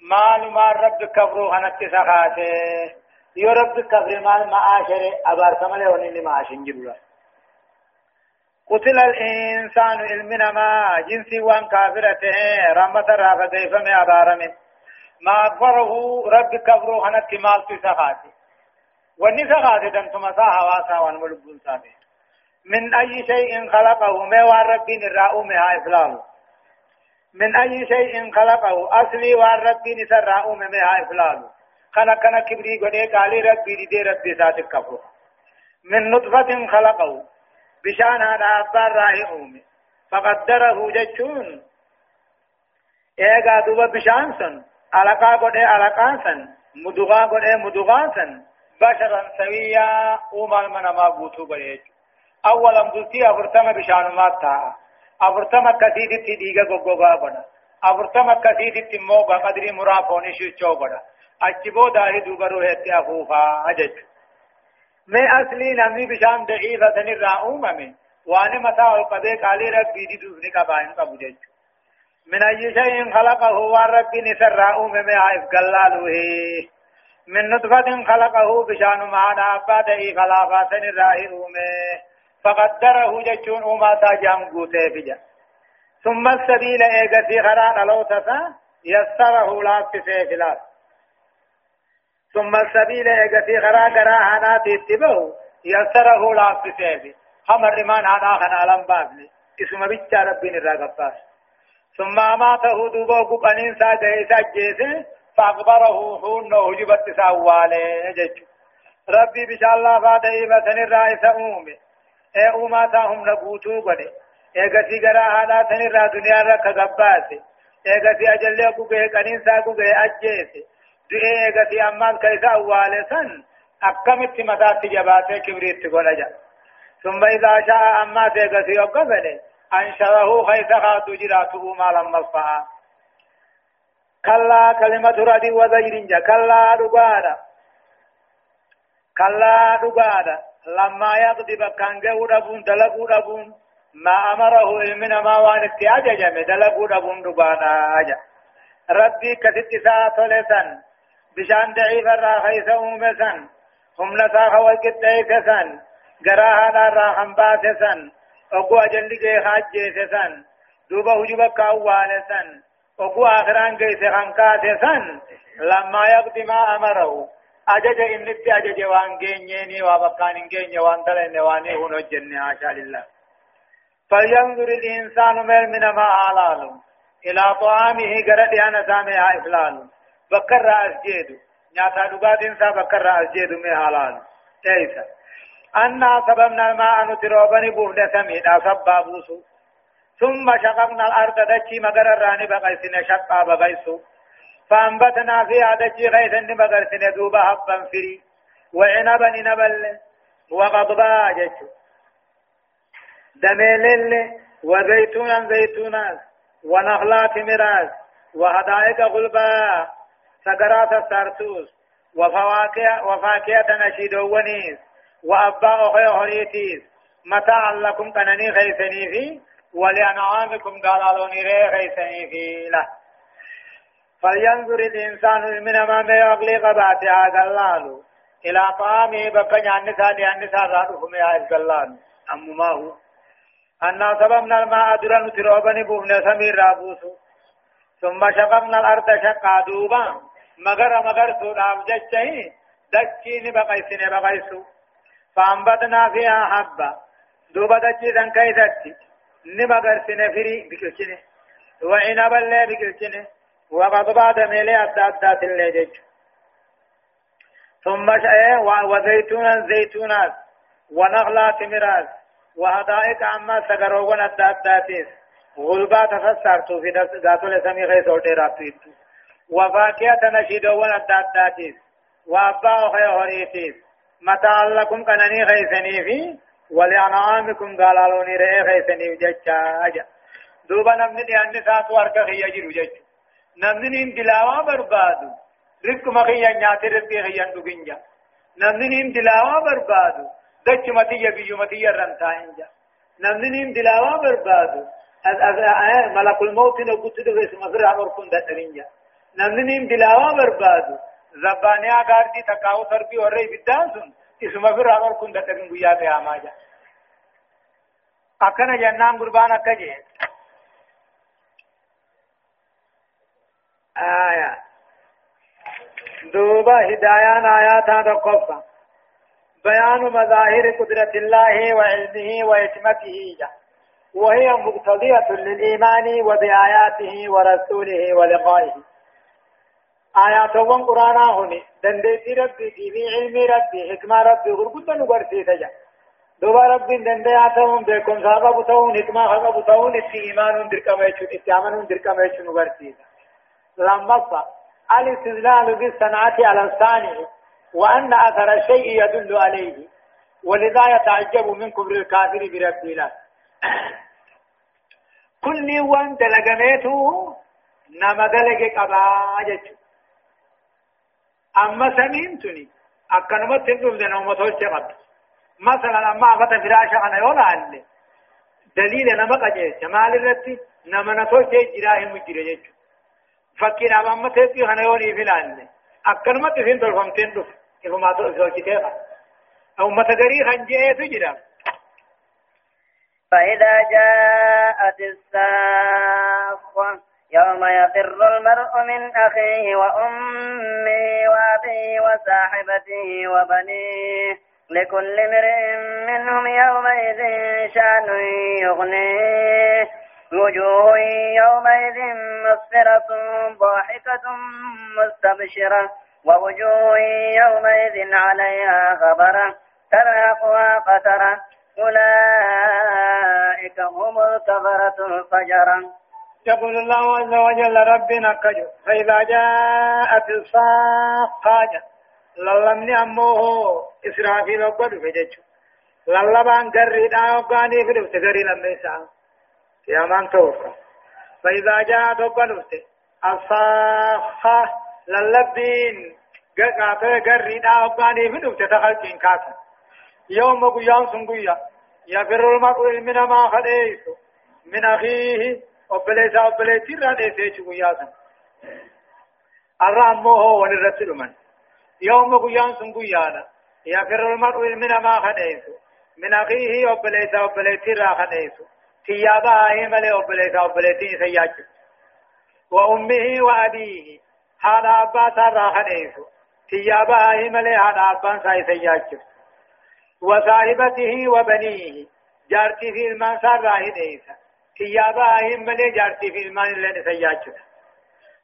مال ما رب كفره هنتسا خاته يو رب كفر مال ما آشر أبار سمله ونين ما آشن جبلا قتل الإنسان علمنا ما جنسي وان كافرته. رحمة رافة ديفة من أبارمه ما أكبره رب كبره هنا كمال في سخاتي واني سخاتي دمتم ساها واسا وانملبون سابه من أي شيء خلقه ما وان ربي نرأو مها إفلاله. من أي شيء خلقه أصلي وأن ربي نسرأو مها إفلاله خلقنا كبري قدي قالي ربي دي ربي ساتك كفره من نطفة خلقه بشان هذا أبار راهي أومي فقدره جتشون إيغا دوبا بشان سن علاقا قد علاقا سن مدغا قد مدغا سن بشرا سويا. أوما من ما بوتو بريج أولا مدلتي أفرتم بشان ماتا أفرتم كثير تديغا غغغا بنا أفرتم كثير تموغا قدري مرافوني شو بنا أجبو داهي دوبا روحيتي أفوفا أجج میں اصلی نمی بشان ضعیفة نرى أمم وأنا متاع القبه قالي ربي دي دوفني قبائن قبو جيچو من أي شيء خلقه والرب نسر أومم عيف قلاله من نطفة خلقه بشان معنا أباده خلافة الراه أومه فقدره جتشون أوما تاجام قوته فجأ ثم السبيل إيغتي خران لو تسا يسره لا تسيفلات ثم السبيل إيغتي خرا قرا هنا تتبه يسره لا تسيفي هم الرمان هنا خنا لم بابني اسم بيتشا ربين الرقباس ثم أماته دوبو قبنين سا جيسا جيسه فأقبره حون وجبت ساواله جيش ربي بشاء الله فادئي بسن الرائس أومي هم نبوتو بني اگسی گرا حالا تنی را دنیا را کگباسه اگسی اجلے کو گئے کنین سا کو گئے اجیسه دعے اگسی أمان کیسا اواله سن اکمت مدات جباته کبریت گونا جا ثم اذا شاء اما تگسی اگبنه انشره خيث خاتو جراته مالا مصفعا كلا كلمة ردي وزير جا كلا دقانا كلا دقانا لما يقضي بكان جو ربون دلقوا ربون ما أمره علمنا ما وان اتعجج من دلقوا ربون دقانا أجا. ربي كست ساعة لسن بشان ضعيف الراخيس أومسن هم لساخ والكتايسسن قراها الراحم باسسن أقو أجل جي حاجيسسن دوبا هجوبا كاوالسن أقو آخران كيس خنقاسسن لما يقضي ما أمره. أجج إنت أجج وان جينيني وابقان جيني وان دلين واني هنو جنة عشاء لله فلينظر الإنسان مل من ما آلاله إلى طعامه قرد أنا سامع إفلال بكر رأس جيدو نياتا دقات إنسا بكر رأس جيدو من حلال كيف أنا سببنا الماء نتروبني بوفن سميد أصبا بوسو ثم شققنا الأرض دجي مقر الراني بقيسنا شقا بقيسو فأنبتنا فيها دجي غيثا نبغرسن دوبا حبا فري وعنبا نبل وغضبا جتشو دميلل وزيتونا زيتونا ونخلات مراس وهدائق غلبا. سقرات السارتوس وفواكه وفاكهة نشيدو ونيس وأباء خيهريتيس متاعا لكم كنني خيسني في ولأنعامكم قالوا نري خيسني في له. فلينظر الإنسان من ما يغلي قبات الله إلى طعامه بقى نعني ثاني نعني ثاني يا الجلال أم ما هو؟ أن سببنا الماء درن تروبني بوفنا سمير رابوسو. ثم شققنا الأرض شقا دوبا. مغر مغر سوداف جچهي دچين بقيسين بقيسو. فأنبتنا فيها حبا دوبا دچي ذن كيدتي نمغر سنفري بكلشنه وعنبا اللي بكلشنه وقد بعد ميلي أدى أدى الليجج ثم وزيتونا زيتونات مراس وهدائك عما أدى غلبا في ذات أدى وأباء خيهوريتيس متاع لكم كنني غيثني في؟ ولأنعامكم غيثني دوبا نمني ساتو نمنين دلاوا بربادو رزق مخيا نياتي رزق خيا نغنجا نمنين دلاوا بربادو دچ متي يبيو متي رنتاينجا نمنين دلاوا بربادو از از ملك الموت نو كنت دغه اسم غير أمر كن دترينجا نمنين دلاوا بربادو زبانيا غاردي تکاو تربي اوري بدانسون اسم غير أمر كن دترين بيا ته اماجا اكن جنان قربان اكجه آية. دوبا هدايان آيات تقفى بيان مظاهر قدرة الله وعلمه وحكمته وهي مقتضية للإيمان وبآياته ورسوله ولقائه آيات وان قرانا هني دندتي ربي في علم ربي حكمة ربي غرقود نغرسي تجا. دوبا ربي دندياتهم بكم صحابة بتون حكمة خبا بتون إيمان دركم ايشو اتيامن دركم ايشو نغرسي تجا. لما الاستدلال بالصنعة على الثاني وأن أثر الشيء يدل عليه. ولذا يتعجب من كبر الكافر برب الله. كل وان دلقميته نما دلق قبا أما سميمتني أكنمت تنقل ذنو متوجه قد. مثلا أما أفت فراشا أنا يولا علي دليل نما قجيش. مال الرتي نما نتوجه جراه مجرى جيتشو فكين أمام تيسي خنيوني في الآن أكنما تسين دولفمتين دف إفما توجه أو متغري خنجيه تجرى فإذا جاءت الساخة يوم يفر المرء من أخيه وأمه وأبيه وصاحبته وبنيه لكل امرئ منهم يومئذ شأن يغنيه وجوه يومئذ مسفرة ضاحكة مستبشرة ووجوه يومئذ عليها غبرة ترهقها قترة. أولئك هم الكفرة الفجرة. يقول الله عز وجل ربنا كجو فإذا جاءت الصاقة للمني أمه إسرافيل وقد فججو للبان وقاني في نفس قري لما يسعى يا من توفى فإذا جاءت وقد الصاقة للبين قاطع قري دا وقاني في نفس تخلقين كاسا يوم قيام سنقيا يفر المرء من ما خليس من أخيه obboleessa obboleettii dheessee jechu guyyaa san arra ammoo hoo wal irratti dhuman yooma guyyaan sun guyyaadha yafirru lmar'u ilmi namaa kadheessu abiihi haadha abbaa isaa irraa kadheessu tiyyaa bahaahii malee haadha abbaan isaa isa yaachisu wa saahibatihi wa baniihi jaartii fi ilmaan isaa irraa hidheessa تيابا هم ملي جارتي في المان اللي نسياجد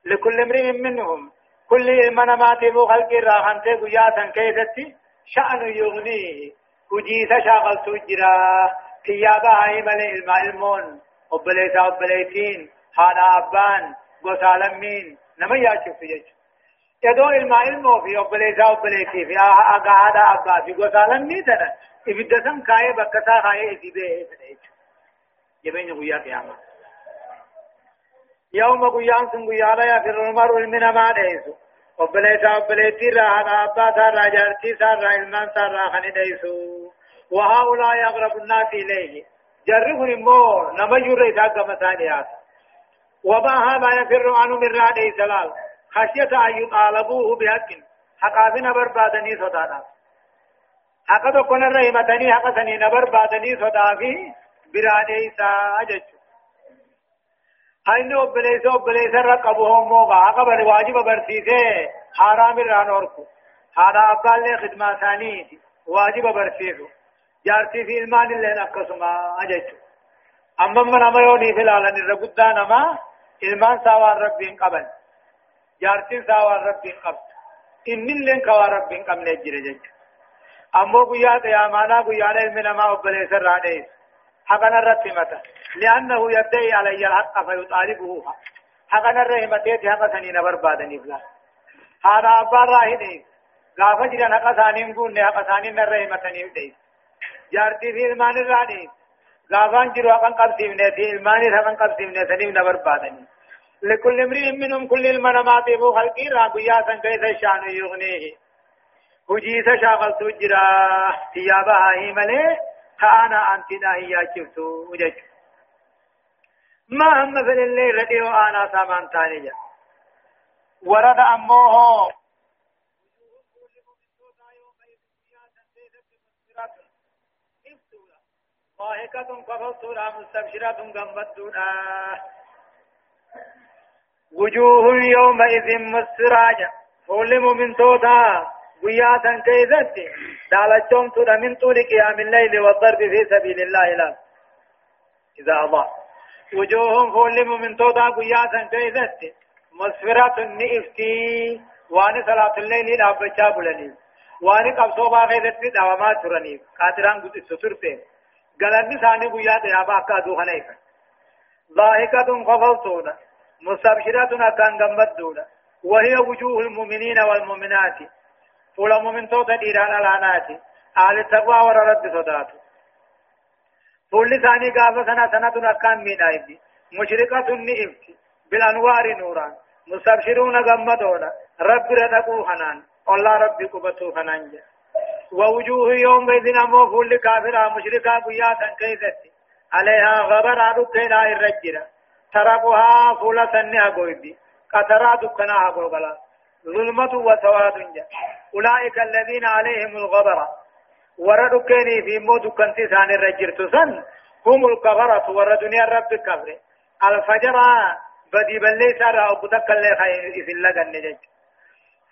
لكل امرئ منهم كل من ما تبو خلق الراحن تي قياسا كيفتي شأن يغنيه كجيس شاغل سجرا ملي الماء المون وبليتا وبليتين هانا أبان قسالمين نما ياجد سجج يدو الماء المو في وبليتا وبليتي في أغادا أبا في قسالمين تنا إبدتن كاي بكتا خاي إذبه جبين قيا قيامة يوم قيام سن قيا لا يفر المرء من ما ديسو وبليسا وبليتي را أبا سارا جارتي سارا علمان سارا خني ديسو وهؤلاء أقرب الناس إليه. جرهم مو نما يرى إذا مسانيات وما هذا يفر عنه من رادي سلال خشية أن يطالبوه بحق. حقافنا بربادني صدانا حقا تكون الرحمتني حقا سنين بربادني صدافي براني إسا أجج. هاين أبليس رقبهم موقع. قبل واجب برسيسه. حرام الرانوركو. هذا أبال خدمة ثانية. واجب برسيسه. جارتي في المان اللي نقصما أجج أما من أما يوني في العالم ilmaan saawaan rabbiin qaban. Jaartiin saawaan rabbiin qabdu. Inni illeen kawaa rabbiin qabne jire jecha ammoo guyyaa qiyaamaadhaa guyyaadha ilmi namaa obboleessa irraa dheessu حقنا الرتمة لأنه يدعي علي الحق فيطالبه حقنا الرحمة حق سنين بربادني فلا هذا أبا راهدين غافة جران حق سانين قولن حق سانين الرحمة نيودين جارتي في إلمان الرادين غافان جروا حقا قبسيمنة في إلمان حقا قبسيمنة سنين بربادني لكل امرئ منهم كل المنامات بو خلقي راقيا سن كيف الشان يغنيه هجيس شاغل تجرا ثيابها هي مليه تانا أنت ناهي جبتو وجج ما هم في الليل رديو آنا سامان تاني جا ورد أموه ضاحكة ففصورا مستبشرة غمبتونا وجوه يومئذ مسراجة فولم من توتا قياتا كيزت دالتهم ترى من طول قيام الليل والضرب في سبيل الله لا إذا أضاء وجوههم فولم من توضع قياتا كيزت مسفرة نئفتي وان صلاة الليل لا بجاب لني وان قبصوبا غيرت دعوما ترني قادران قد سترتين قلن ثاني قيات يا باكا دو خنيفا ضاحكة خفلتون مستبشرة أكان قمدون وهي وجوه المؤمنين والمؤمنات فولا مؤمن توتا ديران الاناتي آل التقوى ورد صدات فول ثاني قابل سنة سنة أكام من آيدي مشرقة نئفتي بالأنوار نوران مستبشرون غمدون رب ردقوا حنان الله رب قبطوا حنان جا ووجوه يوم بيذن أمو فول كافرة مشرقة قياتا كيفتي عليها غبر عدو كينا الرجرة ترقها فولا سنها قويدي قطرا دكناها قلقلا ظلمة وسواد جاء أولئك الذين عليهم الغبرة وردكني في مو دكنتي سان الرجرت سن هم الكفرة ورد دنيا رب كفر الفجر بدي بلي سارة أو بدك اللي خير في الله النجج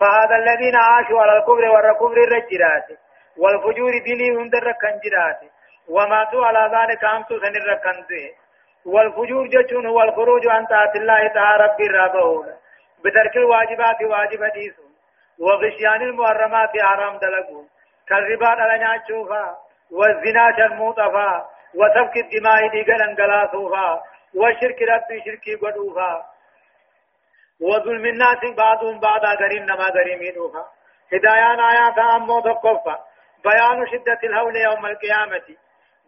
فهذا الذين عاشوا على الكفر والكفر الرجرات والفجور دلي هندر كنجرات وماتوا على ذلك أمتو سن الركنته والفجور جتون هو الخروج عن طاعة الله تعالى رب الرابون بترك الواجبات واجب ديسون وغشيان المحرمات حرام دلقون. كالربا على نشوفا والزنا شرموطفا وسفك الدماء ديقل انقلاصوفا والشرك رب شركي قدوفا. وظلم الناس بعضهم بعضا قرين نما قريمينوفا هدايان آيات أمو تقفا بيان شدة الهول يوم القيامة.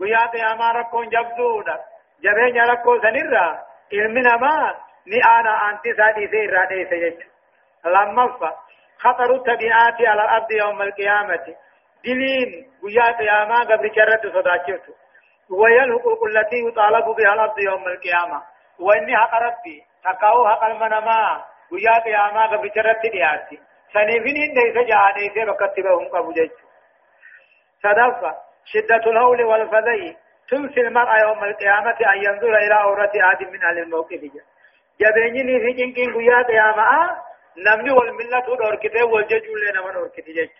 ويا قياما ركون جبدونا. جبين ركو سنرا علمنا ما ni ana anti sadi se irade se jechu lamma خطر التبعات على الأرض يوم القيامة. دلين ويا قياما قبل شرط وهي الحقوق التي يطالب بها الأرض يوم القيامة. وإني حق ربي. تقاو حق المنما ويا قياما قبل شرط دياتي سنفين إن ليس جاء ليس بكتبهم قبو جيش صدفة شدة الهول والفضي تمسي المرأة يوم القيامة أن ينظر إلى عورة آدم من أهل الموقف جبيني في جنكين ويا قياما نمني والملة أوركته والججول لنا من أوركته جيش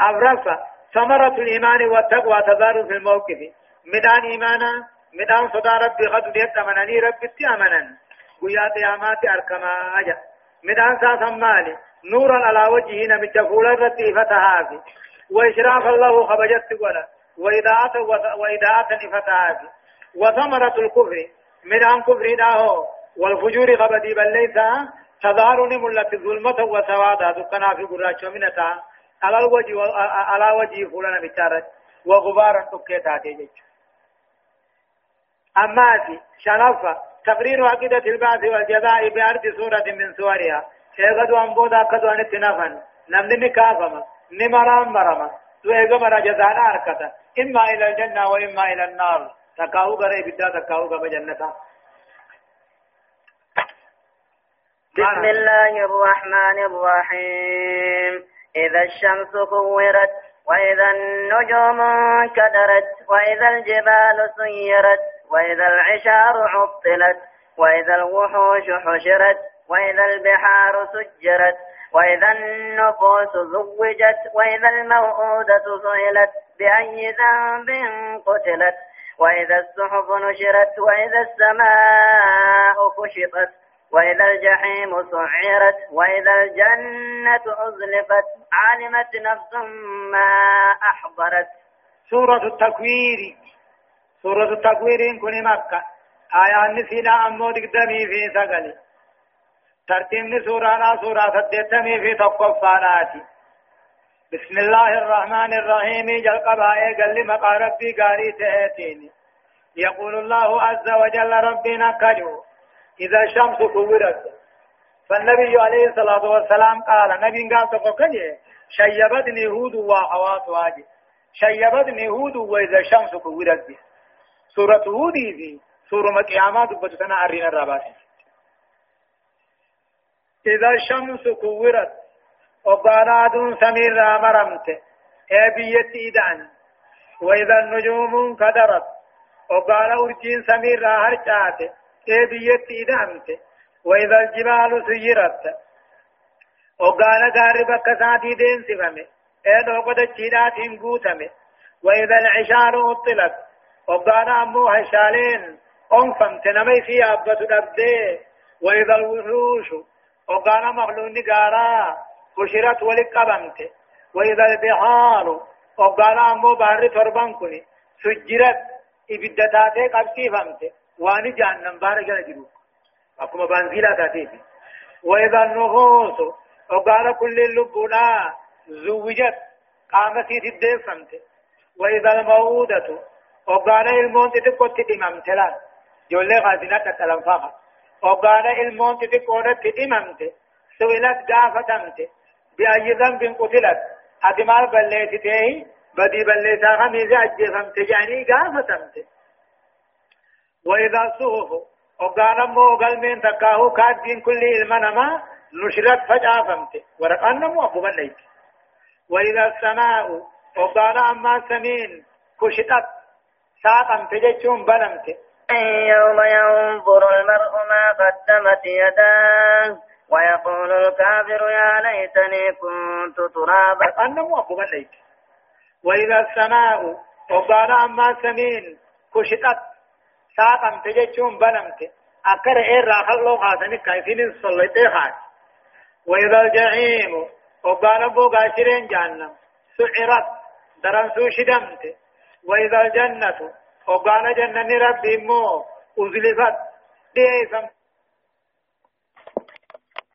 أبرفة ثمرة الإيمان والتقوى تظهر في الموقف مدان إيمانا مدان صدا ربي غد ديت أمنني ربي تأمنا ويا قيامات أركما أجا. مدان ساسا مالي. نورا على وجهه نمت فول الرتي فتهافي وإشراف الله خبجت ولا. وإذاعة وإذاعة فتهافي وثمرة الكفر. مدان كفر داهو. والفجور غبدي بل ليس. تظهرني ملت ظلمة وسوادا. دكنا في قراش ومنتا. على الوجه على وجه فلان بشارة وغبارا تكيتا تيجي أما في شنفة تقرير عقيدة البعث والجزاء بأرض سورة من سورها. شيغدو أنبودا كدو أن التنفن نمني نكافما نمرام مرما سويغا مرا جزانا أركتا إما إلى الجنة وإما إلى النار. تكاو غري بدا تكاو غبا جنة بسم الله الرحمن الرحيم. إذا الشمس كورت وإذا النجوم انكدرت وإذا الجبال سيرت. وإذا العشار عطلت وإذا الوحوش حشرت وإذا البحار سجرت وإذا النفوس زوجت وإذا الموءودة سئلت بأي ذنب قتلت وإذا الصحف نشرت وإذا السماء كشطت وإذا الجحيم سعرت وإذا الجنة أزلفت علمت نفس ما أحضرت. سورة التكوير. سورة التكوير كن مكة آيات نسينا أمو دمي في سقلي ترتيب سورة سورة في بسم الله الرحمن الرحيم جل قبائي قل مقا ربي قاري تهتيني يقول الله عز وجل ربنا كجو إذا الشمس كورت فالنبي عليه الصلاة والسلام قال نبي قال تفكني شيبتني هود وحوات واجي شيبتني هود وإذا الشمس كورت سورة هود في سورة مقيامات بجتنا أرين الرباس إذا الشمس كورت دون سمير مرمت أبيت إذن وإذا النجوم انكدرت وقال أرجين سمير هرشات بيت إدامت وإذا الجبال سيرت وقال قارب كساتي دين سفمه إذا قد الجيدات انقوتمه وإذا العشار أطلت وقال أمو هشالين أنفمت نمي في أبت الأبدي وإذا الوحوش وقال مغلون قارا بشرت ولقبمت وإذا البحار وقال أمو بحر تربان سجرت إبدتاتي قبسي فمت وان جهنم بار جل جرو اكما بانزيلا تاتي واذا النفوس وقال كل اللبنا زوجت قامتي تدين فمت واذا الموودة وقال المون تتكوت تتمام تلان جولي غازنة تتلم فاقا وقال المون تتكوت تتمامت سويلت قافتمت بأي ذنب قتلت أتمال بليتته بدي بليتها خميزة أجي فمت يعني قافتمت وإذا الصحف وقال مو قلمين تكاهو كادين كل المنما نشرت فجأة فمت ورقان مو أبو بليت وإذا السماء وقال أما سمين كشطت ساقا تججون بلمت. يوم ينظر المرء ما قدمت يداه ويقول الكافر يا ليتني كنت ترابا. أنا مو أبو بليت وإذا السماء وقال أما سمين كشطت ساقا تججون بلمت. أكر إير راخل لو خاتني كيفين صليتي خات وإذا الجحيم وقال أبو قاشرين جهنم سعرت درنسو شدمت وإذا الجنة وقال جنة ربي مو أزلفت. ديسم